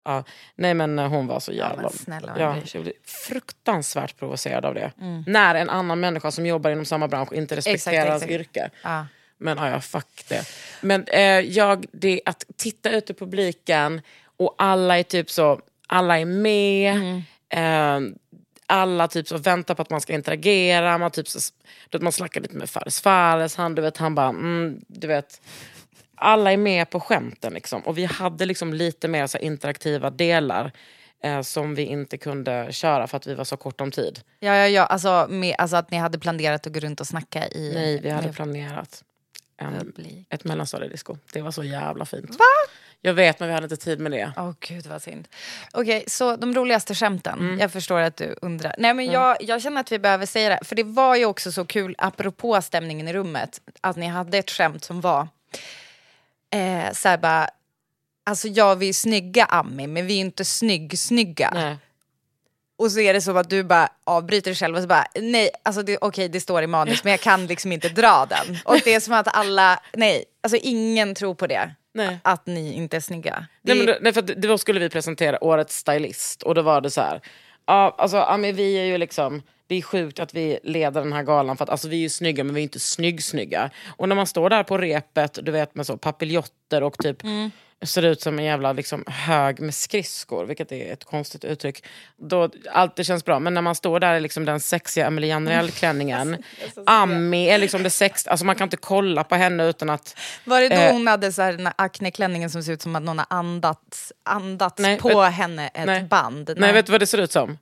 ja, nej, men eh, hon var så jävla... men snälla, ja, jag blev fruktansvärt provocerad av det. När en annan människa som jobbar inom samma bransch inte respekterar Exakt, hans exakt. yrke. Ja. Men ja, ja, fuck det. Men eh, jag, det att titta ut i publiken Och alla är typ så, alla är med. Eh, alla typ så väntar på att man ska interagera. Man, typ så, du vet, man snackar lite med Fares Fares. Han, du vet, han bara, mm, du vet. Alla är med på skämten. Liksom. Och vi hade liksom lite mer så interaktiva delar eh, som vi inte kunde köra för att vi var så kort om tid. Ja, ja, ja. Alltså, med, alltså att ni hade planerat att gå runt och snacka i... Nej, vi hade planerat en, ett mellanstadiedisco. Det var så jävla fint. Va? Jag vet men vi hade inte tid med det. Åh gud vad synd. Okej, så de roligaste skämten. Mm. Jag förstår att du undrar. Nej men jag, jag känner att vi behöver säga det. För det var ju också så kul, apropå stämningen i rummet, att ni hade ett skämt som var eh, såhär bara, alltså ja vi är snygga Ami, men vi är inte snygg-snygga. Nej. Och så är det som att du bara avbryter dig själv och så bara, nej, alltså okej det står i manus men jag kan liksom inte dra den. Och det är som att alla, nej, alltså ingen tror på det. Nej. Att ni inte är snygga. Det, Nej, men då, nej, för då skulle vi presentera årets stylist och då var det så här. Ja, alltså, ja, men vi är ju liksom, det är sjukt att vi leder den här galan för att alltså, vi är ju snygga men vi är inte snygg-snygga. Och när man står där på repet, du vet med så papiljotter och typ ser ut som en jävla liksom, hög med skridskor, vilket är ett konstigt uttryck. Då, allt det känns bra, men när man står där i liksom, den sexiga Amelie Janrell-klänningen, Ami är liksom det sex, alltså man kan inte kolla på henne utan att Var det då Eh, hon hade så här, den akneklänningen som ser ut som att någon har andats, andats Nej, på vet- henne ett nej. band? Nej, vet du vad det ser ut som?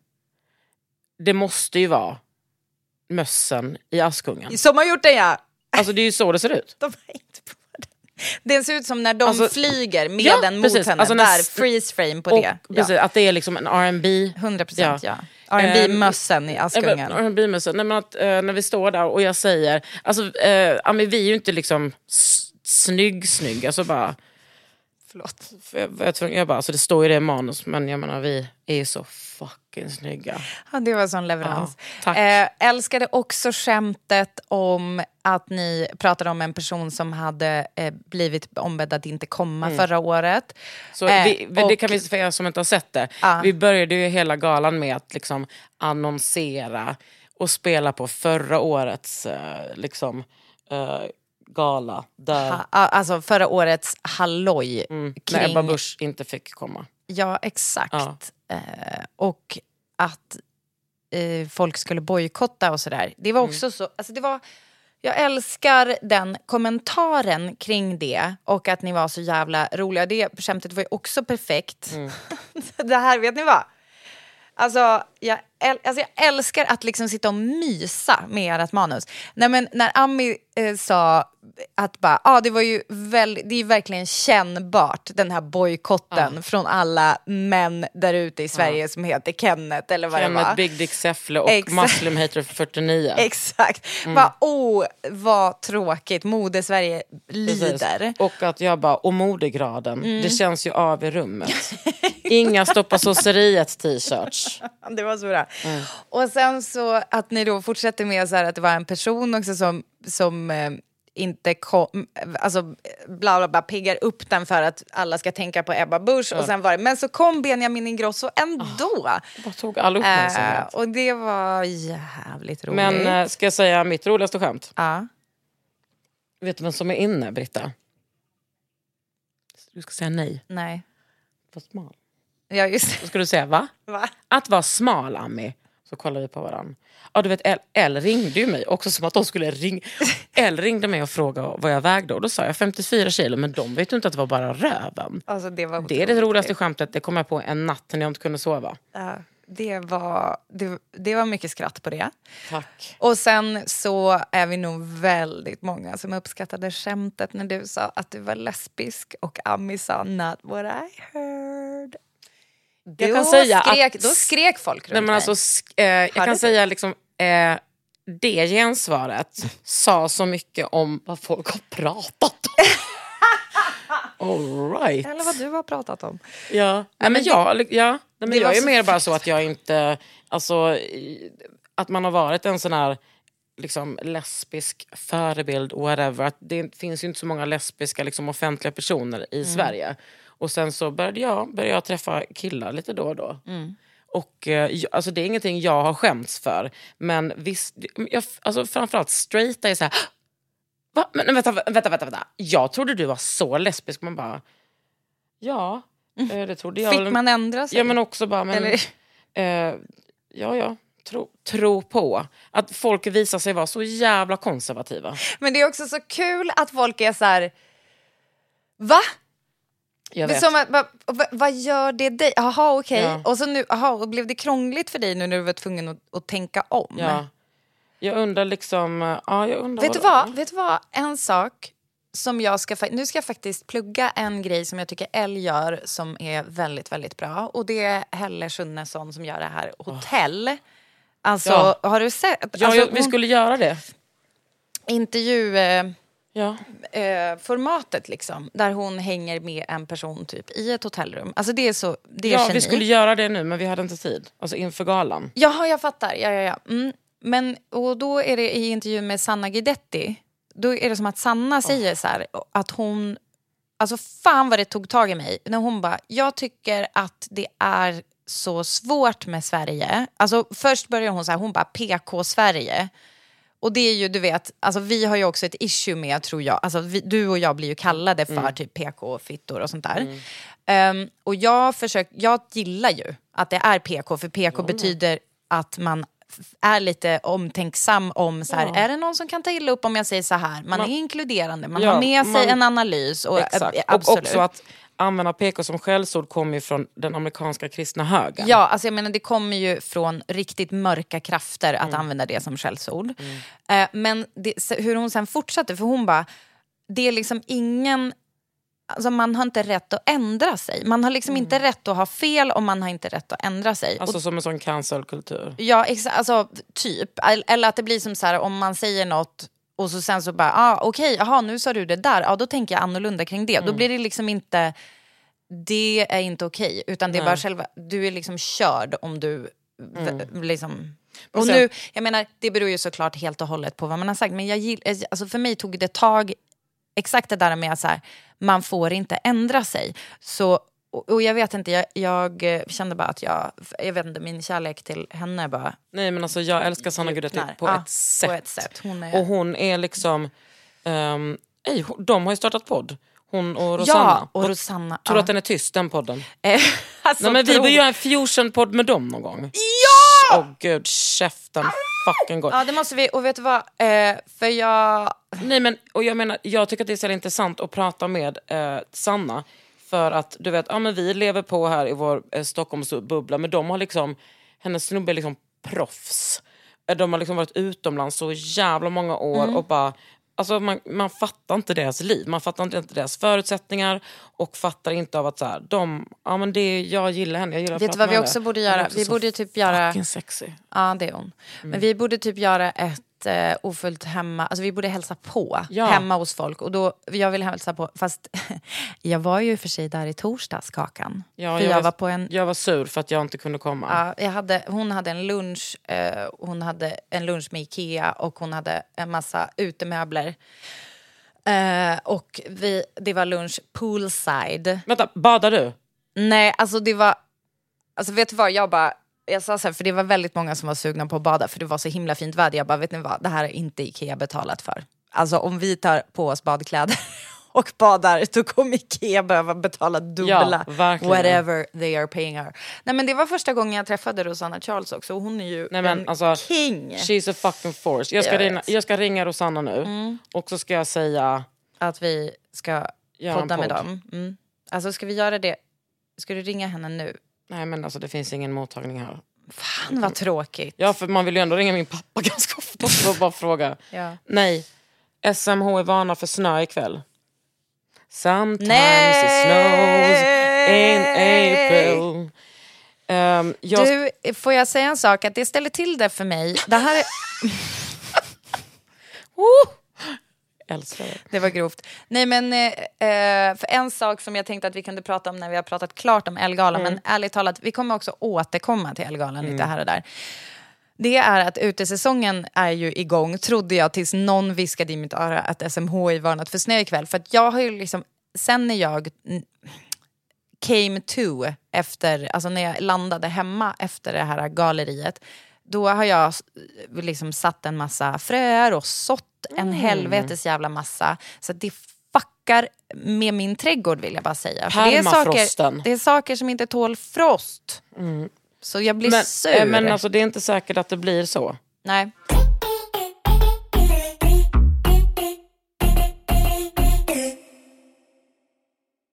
Det måste ju vara mössen i Askungen. Som har gjort det ja! Alltså det är ju så det ser ut. De är inte på det. Ser ut som när de Alltså- flyger med Ja, den mot precis. henne. Alltså Där, freeze frame på Och, det. precis, Ja. Att det är liksom en R&B 100 procent ja. Ja. R&B-mössen i Eh, Askungen. R&B-mössen. Nej, men att, eh, när vi står där och jag säger, alltså, eh, vi är ju inte liksom snygg snygg, alltså bara, Förlåt. för jag, var tvungen- jag bara, alltså det står ju det i manus men jag menar vi är ju så fucking snygga. Ja, det var sån leverans. Ja. Eh, älskade också skämtet om att ni pratade om en person som hade eh, blivit ombedd att inte komma förra året. Mm. Så Eh, vi, och- det kan vi för er som inte har sett det. Ja. Vi började ju hela galan med att liksom annonsera och spela på förra årets eh, liksom, eh, gala. Där, Ha, alltså förra årets halloj mm, kring... när Ebba Busch inte fick komma. Ja, exakt. Ja. Eh, och att eh, folk skulle bojkotta och sådär. Det Mm. var också så... Alltså det var, jag älskar den kommentaren kring det och att ni var så jävla roliga. Det skämtet var ju också perfekt. Mm. det här, vet ni vad? Alltså jag, äl, alltså, jag älskar att liksom sitta och mysa med ert manus. Nej, men när Ami eh, sa att bara, ah, det var ju väl, det är verkligen kännbart den här bojkotten från alla män där ute i Sverige som heter Kenneth eller vad det Kenneth var. Big Dick Säffle och Exakt. Muslim Hater 49. Exakt. Mm. Bara, oh, vad tråkigt. Mode-Sverige Precis. lider. Och att jag bara, och modegraden, Mm. det känns ju av i rummet. Inga stoppa sosseriet t-shirts. Det var så bra. Mm. Och sen så att ni då fortsätter med så här att det var en person också som, som eh, inte kom, alltså bla bla bla, piggar upp den för att alla ska tänka på Ebba Busch. Och sen var det, men så kom Benjamin Ingrosso ändå. Vad tog all Eh, uppmärksamhet? och det var jävligt roligt. Men eh, ska jag säga mitt roligaste skämt? ja. Vet du vem som är inne, Britta? Du ska säga nej. Nej. Var smal. Ja, just. Då ska du säga va? Va? Att vara smal, Ami. Så kollar vi på varandra. Ja, du vet, Elle, Elle ringde ju mig också som att de skulle ringa. Elle ringde mig och frågade vad jag vägde och då sa jag 54 kilo men de vet ju inte att det var bara röven. Alltså, det, var Det är det roligaste skämtet, det kom jag på en natt när jag inte kunde sova. Ja, det, var, det, det var mycket skratt på det. Tack. Och sen så är vi nog väldigt många som uppskattade skämtet när du sa att du var lesbisk och Ami sa not what I heard. Jag då, kan säga skrek, att- då skrek folk runt Nej, men alltså, sk- eh, jag kan du? säga liksom, eh, det gensvaret sa så mycket om vad folk har pratat om. All right. Eller vad du har pratat om. Ja, Nej, men jag, ja. Nej, men det jag är mer bara så att jag inte... Alltså, att man har varit en sån här liksom, lesbisk förebild, whatever. Att det finns ju inte så många lesbiska liksom, offentliga personer i Sverige. Och sen så började jag, började jag träffa killar lite då och då. Och eh, alltså, Det är ingenting jag har skämts för. Men visst, jag, alltså, framförallt straighta är så här... Va? Men vänta, vänta, vänta, vänta. Jag trodde du var så lesbisk. Man bara... Ja, Eh, det trodde jag. Fick man ändra sig? Ja men också bara, men, Eller? eh, ja ja, tro, tro på. Att folk visar sig vara så jävla konservativa. Men det är också så kul att folk är så här... Va? Jag vet. Som att, va, va, vad gör det dig? Jaha, okej. Ja. Och så nu, aha, och blev det krångligt för dig nu när du var tvungen att, att tänka om? Ja. Jag undrar liksom, ja jag undrar Vet du vad? Vet du vad? En sak som jag ska... Nu ska jag faktiskt plugga en grej som jag tycker Elle gör som är väldigt, väldigt bra. Och det är Helle Schunnesson som gör det här. Hotell. Alltså, Ja. har du sett? Ja, alltså, jag, vi hon- skulle göra det. Intervju... Eh, Ja. eh, formatet liksom, där hon hänger med en person typ i ett hotellrum. Alltså det är så, det är ja, geni. vi skulle göra det nu men vi hade inte tid. Alltså inför galan. Jaha, jag fattar. Ja, ja, ja. Mm. Men, och då är det i intervjun med Sanna Guidetti, då är det som att Sanna säger så här, att hon... Alltså fan vad det tog tag i mig. När hon bara, jag tycker att det är så svårt med Sverige. Alltså först börjar hon så här, hon bara PK-Sverige. Och det är ju, du vet, alltså vi har ju också ett issue med, tror jag, alltså vi, du och jag blir ju kallade för typ PK-fittor och sånt där. Ehm, och jag, försök, jag gillar ju att det är PK, för PK betyder att man är lite omtänksam om så här, är det någon som kan ta illa upp om jag säger så här? Man, är inkluderande, man Ja, har med sig man- en analys. Och, eh, Och absolut. också att använda PK som skällsord kommer ju från den amerikanska kristna högern. Ja, alltså jag menar det kommer ju från riktigt mörka krafter att Mm. använda det som skällsord. Eh, men det, hur hon sen fortsatte, för hon bara, det är liksom ingen... Alltså man har inte rätt att ändra sig. Man har liksom inte rätt att ha fel och man har inte rätt att ändra sig. Mm. Alltså och, som en sån cancelkultur. ja, exa, alltså typ. Eller- Eller att det blir som så här, om man säger något och så sen så bara, ah, okej, jaha, nu sa du det där, ja, då tänker jag annorlunda kring det. Då Mm. blir det liksom inte, det är inte okej, utan det är bara själva, du är liksom körd om du v- liksom... Och sen- nu, jag menar, det beror ju såklart helt och hållet på vad man har sagt, men jag gill, alltså för mig tog det tag, exakt det där med att så här, man får inte ändra sig. Så, och, och jag vet inte, jag, jag eh, kände bara att jag, jag vet inte, min kärlek till henne bara Nej men alltså jag älskar Sanna Guidetti djupnar. på, Ja, ett sätt. på ett sätt. Hon är- Och hon är liksom, um, ej, de har ju startat podd. Hon och Rosanna. Ja, och Rosanna. Tror du ja. att den är tyst den podden? Eh, alltså, Nej, men vi bör göra en fusionpodd med dem någon gång. Ja! Åh gud, käften fucking går. Ja, det måste vi. Och vet du vad? Eh, för jag... Nej men, och jag menar, jag tycker att det är så intressant att prata med eh, Sanna. För att du vet, ja, men vi lever på här i vår eh, Stockholmsbubbla, men de har liksom, hennes snubbe är liksom proffs. Eh, De har liksom varit utomlands så jävla många år Mm. och bara, alltså man, man fattar inte deras liv, man fattar inte deras förutsättningar och fattar inte av att så här, de, ja men det, jag gillar henne, jag gillar Vet du vad vi också borde är göra? Vi borde typ göra... Sexy. Ja, det är hon. Men vi borde typ göra ett eh, ofullt hemma, alltså vi borde hälsa på Ja. hemma hos folk. Och då, jag vill hälsa på, fast jag var ju för sig där i torsdags, Kakan. Ja, för jag, var på en... jag var sur för att jag inte kunde komma. Ja, jag hade, hon hade en lunch, eh, hon hade en lunch med Ikea och hon hade en massa utemöbler. Eh, och vi, det var lunch poolside. Vänta, badar du? Nej, alltså det var... Alltså vet du vad, jag bara... Jag sa så här, för det var väldigt många som var sugna på att bada för det var så himla fint väder. Jag bara, vet ni vad, det här är inte Ikea betalat för. Alltså om vi tar på oss badkläder och badar, då kommer Ikea behöva betala dubbla. Ja, whatever they are paying her. Nej men det var första gången jag träffade Rosanna Charles också. och Hon är ju Nej, men, en alltså, king. She's a fucking force. Jag ska, Jag ringa. Mm. jag ska ringa Rosanna nu och så ska jag säga... Att vi ska podda med podd. dem. Mm. Alltså ska vi göra det? Ska du ringa henne nu? Nej men alltså det finns ingen mottagning här. Fan vad tråkigt. Ja för man vill ju ändå ringa min pappa ganska ofta att bara fråga. Ja. Nej, SMH är vana för snö ikväll. Sometimes Nej! it snows in April. Ehm, jag, Du, får jag säga en sak? Att det ställer till det för mig. Det här är... älskar det. Det var grovt. Nej men, eh, eh, för en sak som jag tänkte att vi kunde prata om när vi har pratat klart om Elgalan, men ärligt talat, vi kommer också återkomma till Elgalan lite här och där. Det är att utesäsongen är ju igång, trodde jag, tills någon viskade i mitt öra att SMHI varnat för snö ikväll. För att jag har ju liksom, sen när jag mm, came to, efter, alltså när jag landade hemma efter det här galleriet, då har jag liksom satt en massa fröer och sått en helvetes jävla massa. Så det krockar med min trädgård vill jag bara säga. För det, är saker, det är saker som inte tål frost. Så jag blir Men, sur. eh, men alltså, det är inte säkert att det blir så. Nej.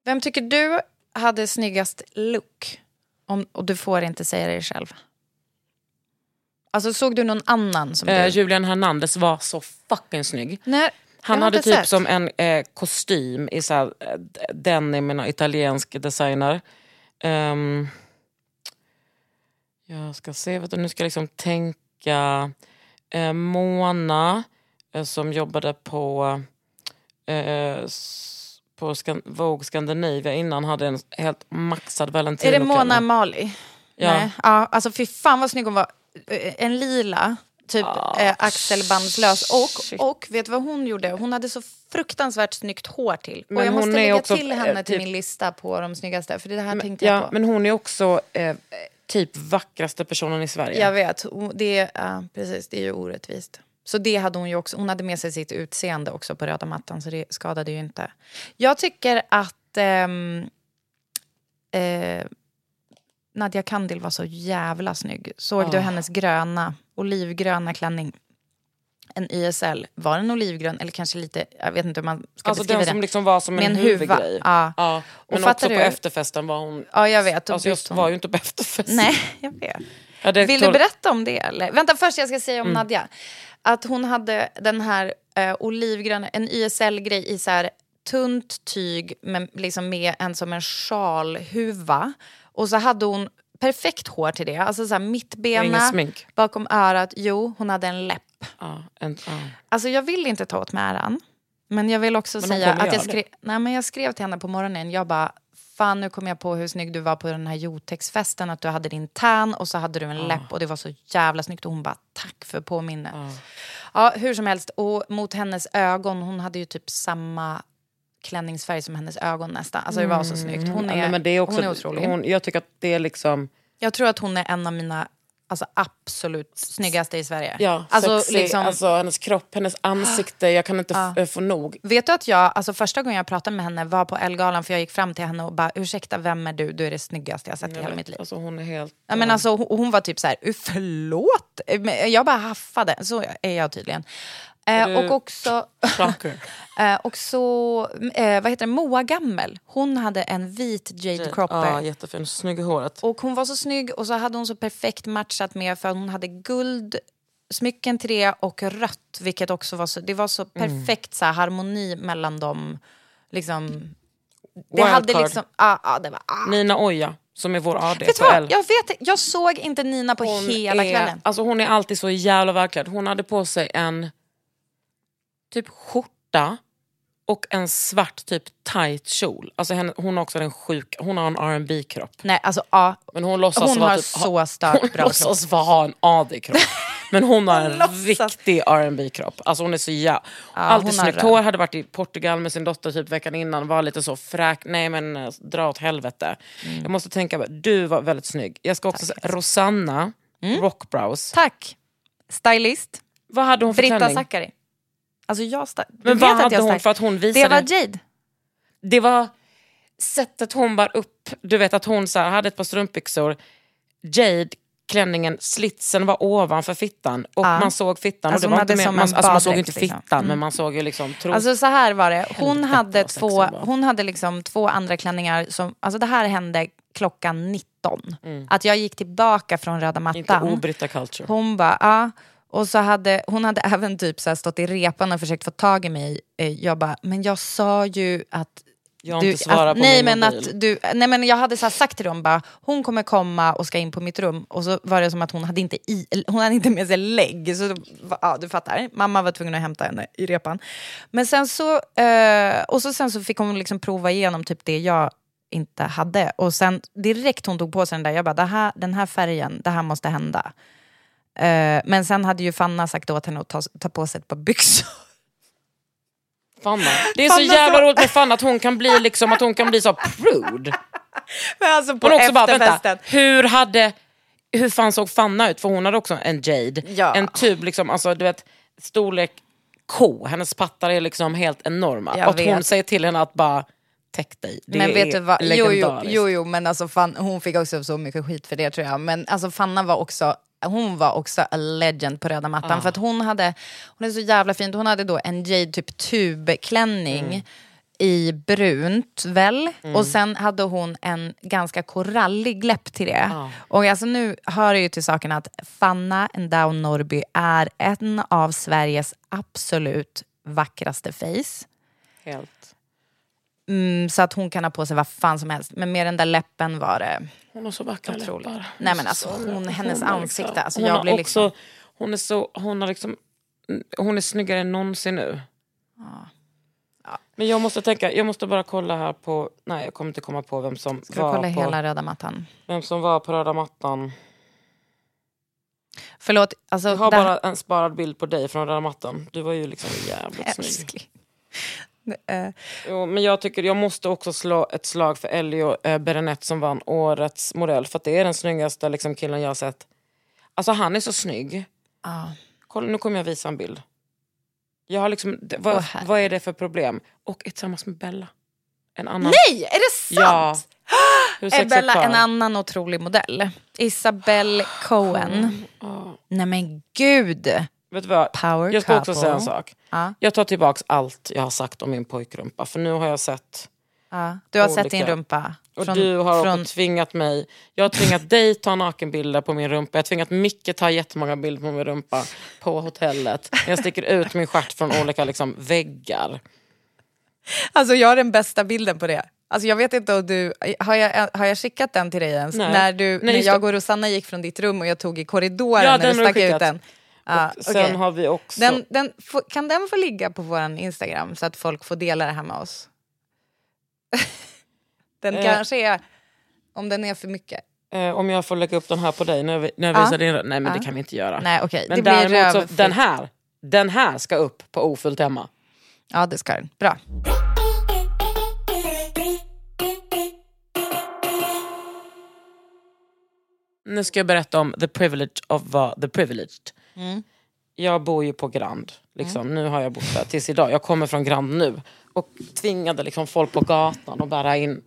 Vem tycker du hade snyggast look? Om, och du får inte säga det själv. Alltså såg du någon annan som Eh, du... Julian Hernandez var så fucking snygg. Nej, Han hade typ sett. som en eh, kostym i så här, eh, denim, en italiensk designer. Ehm, jag ska se, vet du, nu ska jag liksom tänka. Eh, Mona eh, som jobbade på, eh, på Skan- Vogue Scandinavia innan hade en helt maxad valentino Är det Mona Mali? Ja. Nej. ja. Alltså fy fan vad snygg hon var. Eh, En lila, typ eh, axelbandslös. Shit. Och, och vet du vad hon gjorde? Hon hade så fruktansvärt snyggt hår till. Men och jag måste lägga också, till eh, henne till typ- min lista på de snyggaste. För det här tänkte jag Ja, på. men hon är också eh, typ vackraste personen i Sverige. Jag vet, det, ja, precis, det är ju orättvist. Så det hade hon ju också. Hon hade med sig sitt utseende också på röda mattan så det skadade ju inte. Jag tycker att ehm, eh, Nadia Kandil var så jävla snygg. Såg du Ah. hennes gröna, olivgröna klänning? En YSL. Var den olivgrön eller kanske lite, jag vet inte hur man ska Alltså beskriva den det. som liksom var som Med en, en huva. huvudgrej. Ja. Och men fattar också du? på efterfesten var hon... Ja, jag vet. Alltså jag hon. var ju inte på efterfesten. Nej, jag vet. Ja, Vill tål- du berätta om det? Eller? Vänta, först jag ska säga Mm. om Nadja. Att hon hade den här eh, olivgröna, en YSL-grej i så här tunt tyg men liksom med en som en sjalhuva. Och så hade hon perfekt hår till det. Alltså så här mittbena, smink. bakom örat. Jo, hon hade en läpp. Ja, en, ja. Alltså jag vill inte ta åt mig äran. Men jag vill också säga att jag skrev, nej, men jag skrev till henne på morgonen. Jag bara, fan nu kom jag på hur snygg du var på den här Jotex-festen. Att du hade din tan och så hade du en läpp och det var så jävla snyggt. Och hon bara, tack för påminnet. Ja, hur som helst. Och mot hennes ögon, hon hade ju typ samma klänningsfärg som hennes ögon nästan. Alltså det var så snyggt. Hon Ja, är, men det är också, hon är otrolig. Hon, jag tycker att det är liksom... Jag tror att hon är en av mina alltså, absolut snyggaste i Sverige. Ja, alltså, sexy, liksom, alltså hennes kropp, hennes ansikte. Jag kan inte f- få nog. Vet du att jag, alltså första gången jag pratade med henne var på Elgalan för jag gick fram till henne och bara ursäkta vem är du? Du är det snyggaste jag sett i hela mitt liv. Alltså hon är helt... Ja, men alltså, hon, hon var typ så här, "Uh, förlåt? Men Jag bara haffade, så är jag tydligen. Eh, och också, eh, och så eh, vad heter det, Moa Gammel, hon hade en vit Jade Cropper. Ja, jättefin. Snygg i håret. Och hon var så snygg och så hade hon så perfekt matchat med för hon hade guld smycken till det och rött vilket också var så, det var så perfekt så här, harmoni mellan dem. Liksom, det hade Wildcard. liksom, ja, ja det var, ah. Nina Oja, som är vår AD Vet på L. jag vet jag såg inte Nina på Hon hela är, kvällen. Alltså hon är alltid så jävla verklighet. Hon hade på sig en typ skjorta och en svart typ tight kjol. Alltså henne, hon har också den sjuk, hon har en rb kropp Nej, alltså ja. Men hon låtsas Hon vara har typ, så stark Hon bra låtsas vara en AD-kropp. Men hon har en riktig rb kropp Alltså hon är så jävla... hon alltid snyggt hår, hade varit i Portugal med sin dotter typ veckan innan. Var lite så fräk, nej men eh, dra åt helvete. Mm. Jag måste tänka, du var väldigt snygg. Jag ska också säga Rosanna, Mm. Rockbrows. Tack. Stylist, Vad hade hon för Britta klänning? Zackari. Alltså jag sta- Men vad hade hon för att hon Det visade? var Jade. det var sättet hon bar upp. Du vet att hon så här, hade ett par strumpbyxor. Jade, klänningen, slitsen var ovanför fittan och Ja. man såg fittan. Alltså, och det var inte som man, alltså, man såg inte liksom. fittan men man såg ju liksom tros... Alltså så här var det. Hon Helvete, hade, två, hon hade liksom två andra klänningar. Som, alltså det här hände klockan 19. Att jag gick tillbaka från röda Mm. inte mattan. obritta culture. Hon bara, ja. Och så hade, hon hade även typ så stått i repan och försökt få tag i mig. Eh, Jag bara, men jag sa ju att... Jag har du, inte svarat på nej, min men mobil. att du, nej men jag hade så sagt till dem bara, hon kommer komma och ska in på mitt rum. Och så var det som att hon hade inte, i, hon hade inte med sig lägg. Så, ja, du fattar, mamma var tvungen att hämta henne i repan. Men sen så, eh, och så sen så fick hon liksom prova igenom typ det jag inte hade. Och sen direkt hon tog på sig den där, jag bara, här, den här färgen, det här måste hända. Eh, men sen hade ju Fanna sagt åt henne att ta, ta på sig ett par byxor. Fanna. Det är så Fanna jävla så- roligt med Fanna att hon kan bli liksom att hon kan bli så prude. Men alltså på Hon också bara, vänta, hur hade... Hur fan såg Fanna ut? För hon hade också en Jade. Ja. En tub, liksom, alltså, du vet, storlek ko. Hennes pattar är liksom helt enorma. Jag och att hon vet. säger till henne att bara täck dig. Det men vet du vad, jo, jo, jo, jo men alltså fan, hon fick också så mycket skit för det tror jag. Men alltså Fanna var också, hon var också a legend på röda mattan. Ah. För att hon hade, hon är så jävla fint, hon hade då en jade typ tubklänning. Mm. i brunt väl. Och sen hade hon en ganska korallig läpp till det. Ja. Och alltså nu hör det ju till saken att Fanna Endow Norby är en av Sveriges absolut vackraste face. Helt. Mm, så att hon kan ha på sig vad fan som helst. Men med den där läppen var det... Hon har så vackra Otroligt. läppar. Nej, men alltså, hon- hennes har ansikte, alltså, hon jag blir också, liksom- Hon är så, hon har liksom, hon är snyggare än någonsin nu. Men jag måste tänka, jag måste bara kolla här på, nej jag kommer inte komma på vem som, Ska du var, kolla på, hela röda mattan? vem som var på röda mattan. Förlåt, alltså... Jag har det här- bara en sparad bild på dig från röda mattan. Du var ju liksom jävligt snygg. Eh, Jo, men jag tycker jag måste också slå ett slag för Elio eh, Berenett som vann årets modell. För att det är den snyggaste liksom, killen jag har sett. Alltså han är så snygg. ja. Kolla, nu kommer jag visa en bild. Jag har liksom, det, vad, herre. vad är det för problem? Och är tillsammans med Bella. En annan. Nej, är det Ja. sant? Hur Är Bella en annan otrolig modell? Isabelle Cohen. Ja. Nej men gud. Vet du vad? Power Jag ska också couple. säga en sak. Ja. Jag tar tillbaks allt jag har sagt om min pojkrumpa. För nu har jag sett Ja. Du har sett Olika. din rumpa. Och från- du har från, också tvingat mig. Jag har tvingat dig ta nakenbilder på min rumpa. Jag har tvingat Micke ta jättemånga bilder på min rumpa på hotellet. Jag sticker ut min stjärt från olika liksom, väggar. Alltså jag har den bästa bilden på det. Alltså jag vet inte om du, har jag, har jag skickat den till dig ens? Nej. När, du, Nej, när jag och Rosanna gick från ditt rum och jag tog i korridoren Ja, när du stack ut den. Och sen okej. har vi också... den, den, kan den få ligga på vår Instagram så att folk får dela det här med oss? den Eh. kanske är, om den är för mycket. eh, om jag får lägga upp den här på dig när, vi, när jag Ja. visar din... Nej men Ja. det kan vi inte göra. Nej okej, men det däremot så, den här, den här ska upp på ofullt hemma. Ja det ska den. Bra. Nu ska jag berätta om the privilege of vad the privileged. Mm. Jag bor ju på Grand. Liksom. Nu har jag bott där tills idag. Jag kommer från Grand nu. Och tvingade liksom folk på gatan att bära in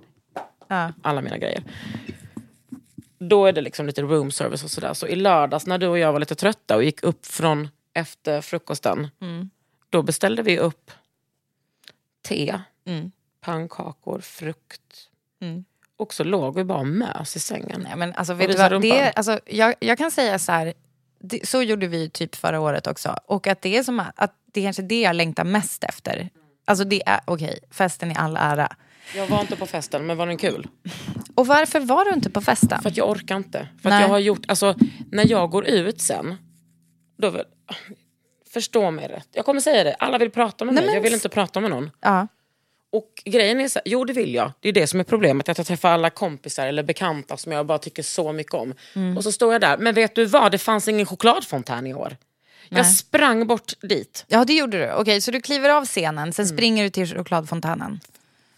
Ja. alla mina grejer. Då är det liksom lite room service och sådär. Så i lördags när du och jag var lite trötta och gick upp från efter frukosten. Mm. Då beställde vi upp te, Mm. pannkakor, frukt. Mm. Och så låg vi bara och mös i sängen. Nej, men alltså, vet du vad? Det, rumpan. är- alltså, jag, jag kan säga så här, det, så gjorde vi typ förra året också. Och att det är som att, det är kanske det jag längtar mest efter. Alltså det är, okej, festen i all ära. Jag var inte på festen, men var den kul? Och varför var du inte på festen? För att jag orkar inte. För att jag har gjort, alltså när jag går ut sen, då vill, förstå mig rätt. Jag kommer säga det, alla vill prata med Nej, mig, men jag vill inte prata med någon. Ja. Och grejen är så jo det vill jag. Det är det som är problemet, att jag träffar alla kompisar eller bekanta som jag bara tycker så mycket om. Mm. Och så står jag där, men vet du vad, det fanns ingen chokladfontän i år. Jag Nej. sprang bort dit, ja, det gjorde du. Okej, så du kliver av scenen, sen Mm. springer du till chokladfontänen.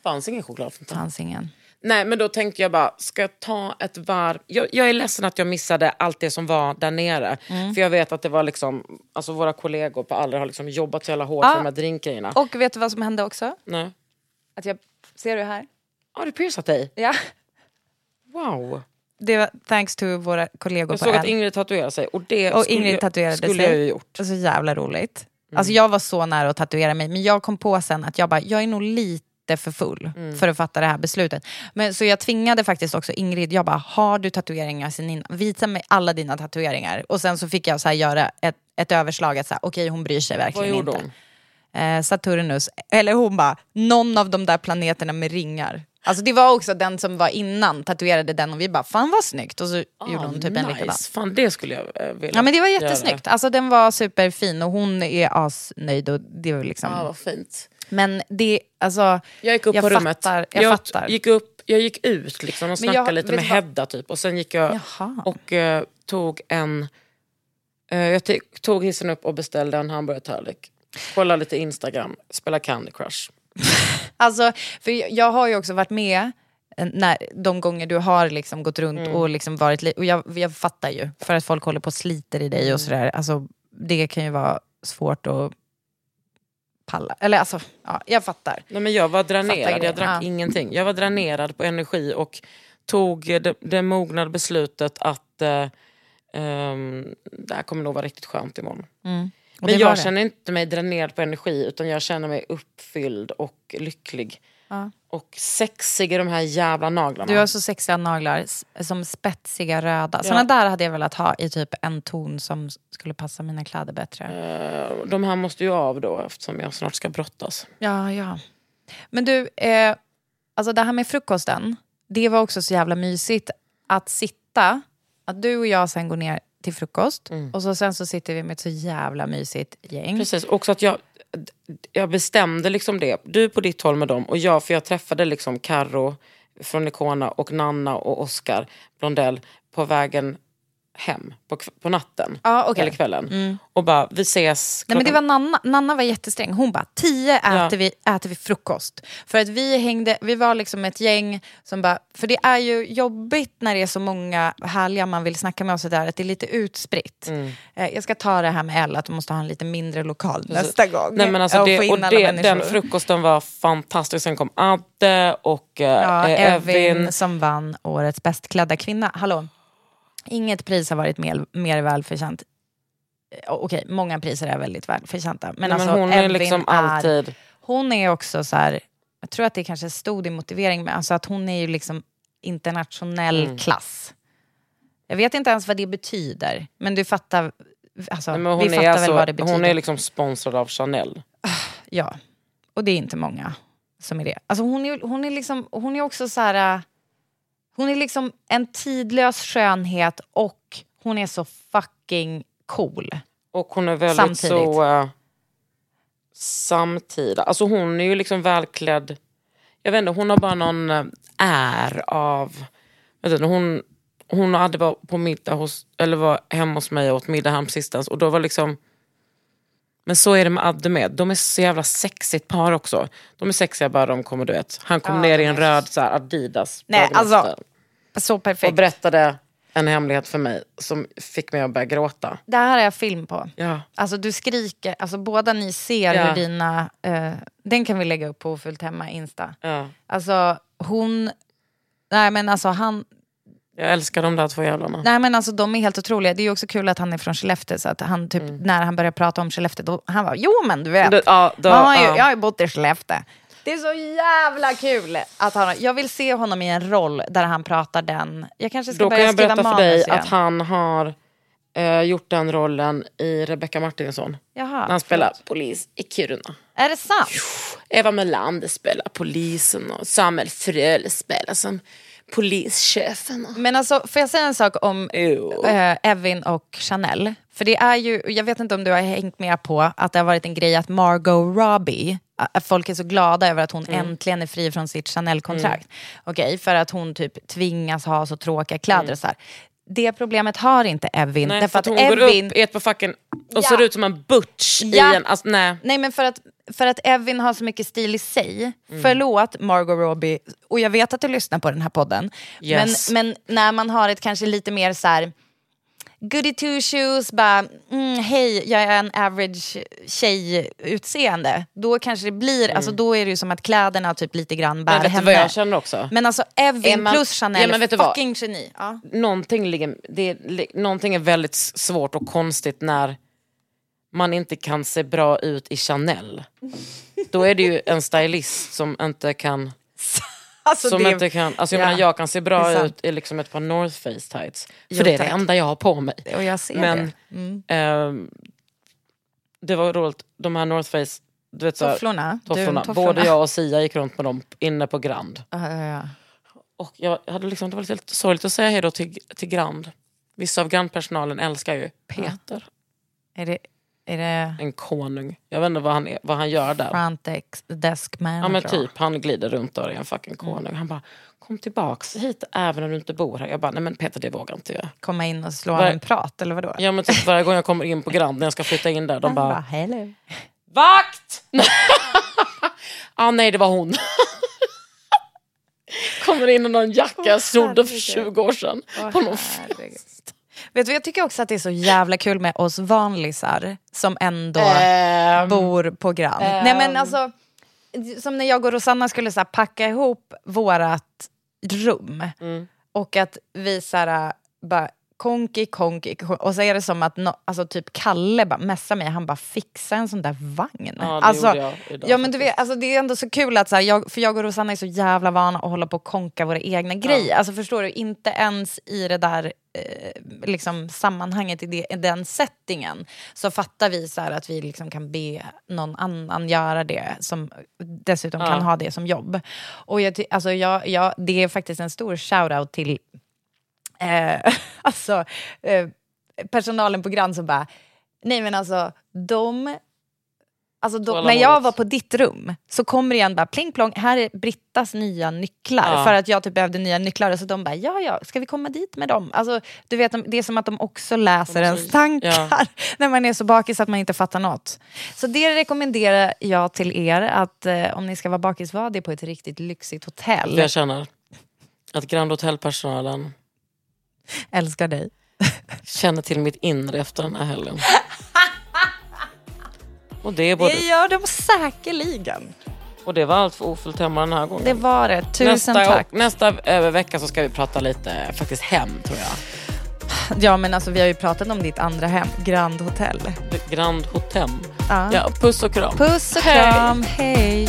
fanns ingen chokladfontän. Fanns ingen. Nej men då tänkte jag bara, ska jag ta ett varv? Jag, jag är ledsen att jag missade allt det som var där nere. Mm. För jag vet att det var liksom, alltså våra kollegor på Aller har liksom jobbat så jävla hårt Ja. för de här drinkgrejerna. Och vet du vad som hände också? Nej. Att jag, ser du här? Har du piercat dig? Ja. Wow. Det var thanks to våra kollegor Jag på såg att. Ingrid tatuerade sig och det Och skulle, Ingrid jag- tatuerade skulle sig. jag ju gjort. Så jävla roligt. Mm. Alltså jag var så nära att tatuera mig men jag kom på sen att jag bara, jag är nog lite för full Mm. för att fatta det här beslutet. Men, så jag tvingade faktiskt också Ingrid, jag bara, har du tatueringar sen innan? Visa mig alla dina tatueringar. Och sen så fick jag så här göra ett, ett överslag att okej hon bryr sig Vad verkligen gjorde inte. hon? Eh, Saturnus, eller hon bara, någon av de där planeterna med ringar. Alltså det var också den som var innan, tatuerade den och vi bara, fan vad snyggt. Och så gjorde hon typ en nice. likadan. Fan det skulle jag eh, vilja Ja men det var göra. jättesnyggt. Alltså den var superfin och hon är asnöjd och det var liksom... Ja, vad fint. Men det, alltså... Jag gick upp jag på rummet. Fattar, jag, fattar. Gick upp, jag gick ut liksom och Men jag- snackade lite med Hedda typ. Och sen gick jag Jaha. och eh, tog en... eh, jag tog hissen upp och beställde en hamburgertallrik. Kolla lite Instagram, spela Candy Crush. Alltså, för jag- har ju också varit med när, de gånger du har liksom gått runt Mm. och liksom varit... Och jag, jag fattar ju, för att folk håller på och sliter i dig Mm. och sådär. Alltså, det kan ju vara svårt att pallar. Eller alltså, ja, jag fattar. Nej, men jag var dränerad, jag drack ja. ingenting. Jag var dränerad på energi och tog det, det mognade beslutet att eh, ehm, det här kommer nog vara riktigt skönt imorgon. Mm. Men jag känner inte mig dränerad på energi utan jag känner mig uppfylld och lycklig. Ja. Och sexig i de här jävla naglarna. Du har så sexiga naglar, som spetsiga röda. Såna där hade jag velat ha i typ en ton som skulle passa mina kläder bättre. Eh, de här måste ju av då eftersom jag snart ska brottas. Ja, ja. Men du, eh, alltså det här med frukosten, det var också så jävla mysigt att sitta, att du och jag sen går ner till frukost och så sen så sitter vi med ett så jävla mysigt gäng. Precis, också att jag, jag bestämde liksom det. Du på ditt håll med dem och jag, för jag träffade liksom Karo från Icona och Nanna och Oscar Blondell på vägen hem på, på natten. Ja, okej. Eller kvällen. Och bara, vi ses Nej, men det klockan- var Nanna, Nanna var jättesträng. Hon bara, tio äter, Ja. vi, äter vi frukost. För att vi hängde, vi var liksom ett gäng som bara, för det är ju jobbigt när det är så många härliga man vill snacka med och sådär, att det är lite utspritt. Mm. Eh, jag ska ta det här med Ella, att du måste ha en lite mindre lokal nästa gång. Nej, men alltså Och det, och alla det, den frukosten var fantastisk. Sen kom Adde och eh, Ja, eh, Evin, Evin. som vann årets bäst klädda kvinna. Hallå, inget pris har varit mer, mer välförtjänt. Eh, Okej, många priser är väldigt välförtjänta. Men, Men, alltså, hon är liksom alltid... Hon är också så här, jag tror att det kanske stod i motivering, men alltså att hon är ju liksom internationell Mm. klass. Jag vet inte ens vad det betyder, men du fattar, alltså, Nej, men vi fattar är väl alltså, vad det betyder. hon är liksom sponsrad av Chanel. Ja, och det är inte många som är det. Alltså hon är, hon är, liksom, hon är också så här... Hon är liksom en tidlös skönhet och hon är så fucking cool. Och hon är väldigt Samtidigt. så uh, samtida. Alltså hon är ju liksom välklädd. Jag vet inte, hon har bara någon eh, är av... Jag vet inte, hon, hon hade var på middag hos, eller var hemma hos mig och åt middag häromsistens och då var liksom... Men så är det med Adde med. De är så jävla sexigt par också. De är sexiga bara de kommer, du vet. Han kom Ja, ner i en röd så här, Adidas. Nej, alltså. Så Och perfekt. berättade en hemlighet för mig som fick mig att börja gråta. Det här har jag film på. Ja. Alltså du skriker, alltså båda ni ser Ja. hur dina... eh, den kan vi lägga upp på Ofullt Hemma Insta. Ja. Alltså hon... Nej men alltså han... Jag älskar de där två jävlarna. Nej men alltså de är helt otroliga. Det är också kul att han är från Skellefteå så att han typ, när han börjar prata om Skellefteå, då, han var jo men du vet. Mm. Det- ja, då- man har ju, ja. Jag har ju bott i Skellefteå. Det är så jävla kul att han, jag vill se honom i en roll där han pratar den. Jag kanske ska Då kan börja jag skriva berätta för dig igen. att han har eh, gjort den rollen i Rebecca Martinsson. Jaha, när han spelar förlåt. polis i Kiruna. Är det sant? Eva Melander spelar polisen och Samuel Fröl spelar som polischefen. Men alltså, får jag säga en sak om eh, Evin och Chanel? För det är ju, jag vet inte om du har hängt med på att det har varit en grej att Margot Robbie, att folk är så glada över att hon Mm. äntligen är fri från sitt Chanel-kontrakt. Okej, för att hon typ tvingas ha så tråkiga kläder och så här. Det problemet har inte Evin. Nej, därför för att hon Evin, går upp i ett på facken och Ja. ser ut som en butch Ja. i en... Alltså, nej. Nej men för att, för att Evin har så mycket stil i sig. Mm. Förlåt Margot Robbie, och jag vet att du lyssnar på den här podden. Yes. Men, men när man har ett kanske lite mer så här goody two shoes, bara mm, hej jag är en average tjej-utseende. Då kanske det blir, alltså då är det ju som att kläderna typ lite grann bär Men vet henne. vad jag känner också? Men alltså Evin man- plus Chanel, Ja, men vet du vad? fucking geni. Ja. någonting, ligger, det, är- någonting är väldigt svårt och konstigt när man inte kan se bra ut i Chanel. Då är det ju en stylist som inte kan... Alltså, som det- inte kan alltså jag, ja, menar, jag kan se det bra ut i liksom ett par North Face tights. För Jo, det är det tack. enda jag har på mig. Och jag ser Men det. Mm. ehm, det var roligt, de här North Face... Du vet, Tofflorna. Du, tofflorna. tofflorna. Både jag och Sia gick runt med dem inne på Grand. Ja, ja, ja. Och jag hade liksom, det var lite sorgligt att säga hej då till, till Grand. Vissa av Grand-personalen älskar ju Peter. Är det, är det En konung. Jag vet inte vad han, är, vad han gör där. front desk, manager? Ja men typ, han glider runt där och är en fucking konung. Han bara, kom tillbaks hit även om du inte bor här. Jag bara, nej men Peter det vågar inte jag. komma in och slå Var- en prat eller vadå? Ja men typ varje gång jag kommer in på Grand när jag ska flytta in där, de Han bara, bara, hello. vakt! ah, nej det var hon. Kommer in i någon jacka jag snodde för 20 år sedan. Åh, på någon. Vet du, jag tycker också att det är så jävla kul med oss vanlisar som ändå Ehm, bor på Grand. Nej men alltså, som när jag och Rosanna skulle så här, packa ihop vårat rum. Och att vi så här, bara konki, konki, konki. Och så är det som att no, alltså, typ Kalle bara messar mig, han bara fixa en sån där vagn. Ja, det alltså, jag idag ja, men du vet, alltså, det är ändå så kul att så här, jag, för jag och Rosanna är så jävla vana att hålla på och konka våra egna grejer. Alltså förstår du, inte ens i det där eh, liksom, sammanhanget, i, det, i den settingen, så fattar vi så här, att vi liksom kan be någon annan göra det, som dessutom kan ha det som jobb. Och jag, alltså, jag, jag, det är faktiskt en stor shout-out till eh, alltså, eh, personalen på Grand som bara, nej men alltså de Alltså då, när jag var på ditt rum så kommer det igen bara pling plong, här är Brittas nya nycklar. Ja. För att jag typ behövde nya nycklar. Så de bara, ja ja, ska vi komma dit med dem? Alltså, du vet, de- det är som att de också läser ens tankar. ja. När man är så bakis att man inte fattar något. Så det rekommenderar jag till er, att eh, om ni ska vara bakis, var det på ett riktigt lyxigt hotell. Jag känner att Grand Hotel-personalen Älskar dig. känner till mitt inre efter den här helgen. Och det, är både, Det gör de säkerligen. och det var allt för ofullt hemma den här gången. Det var det. Tusen nästa, tack. nästa eh, vecka så ska vi prata lite faktiskt hem tror jag. Ja men alltså vi har ju pratat om ditt andra hem, Grand Hotel. Grand Hotel. Ja. Ja, puss och kram. Puss och Hej. kram, hej.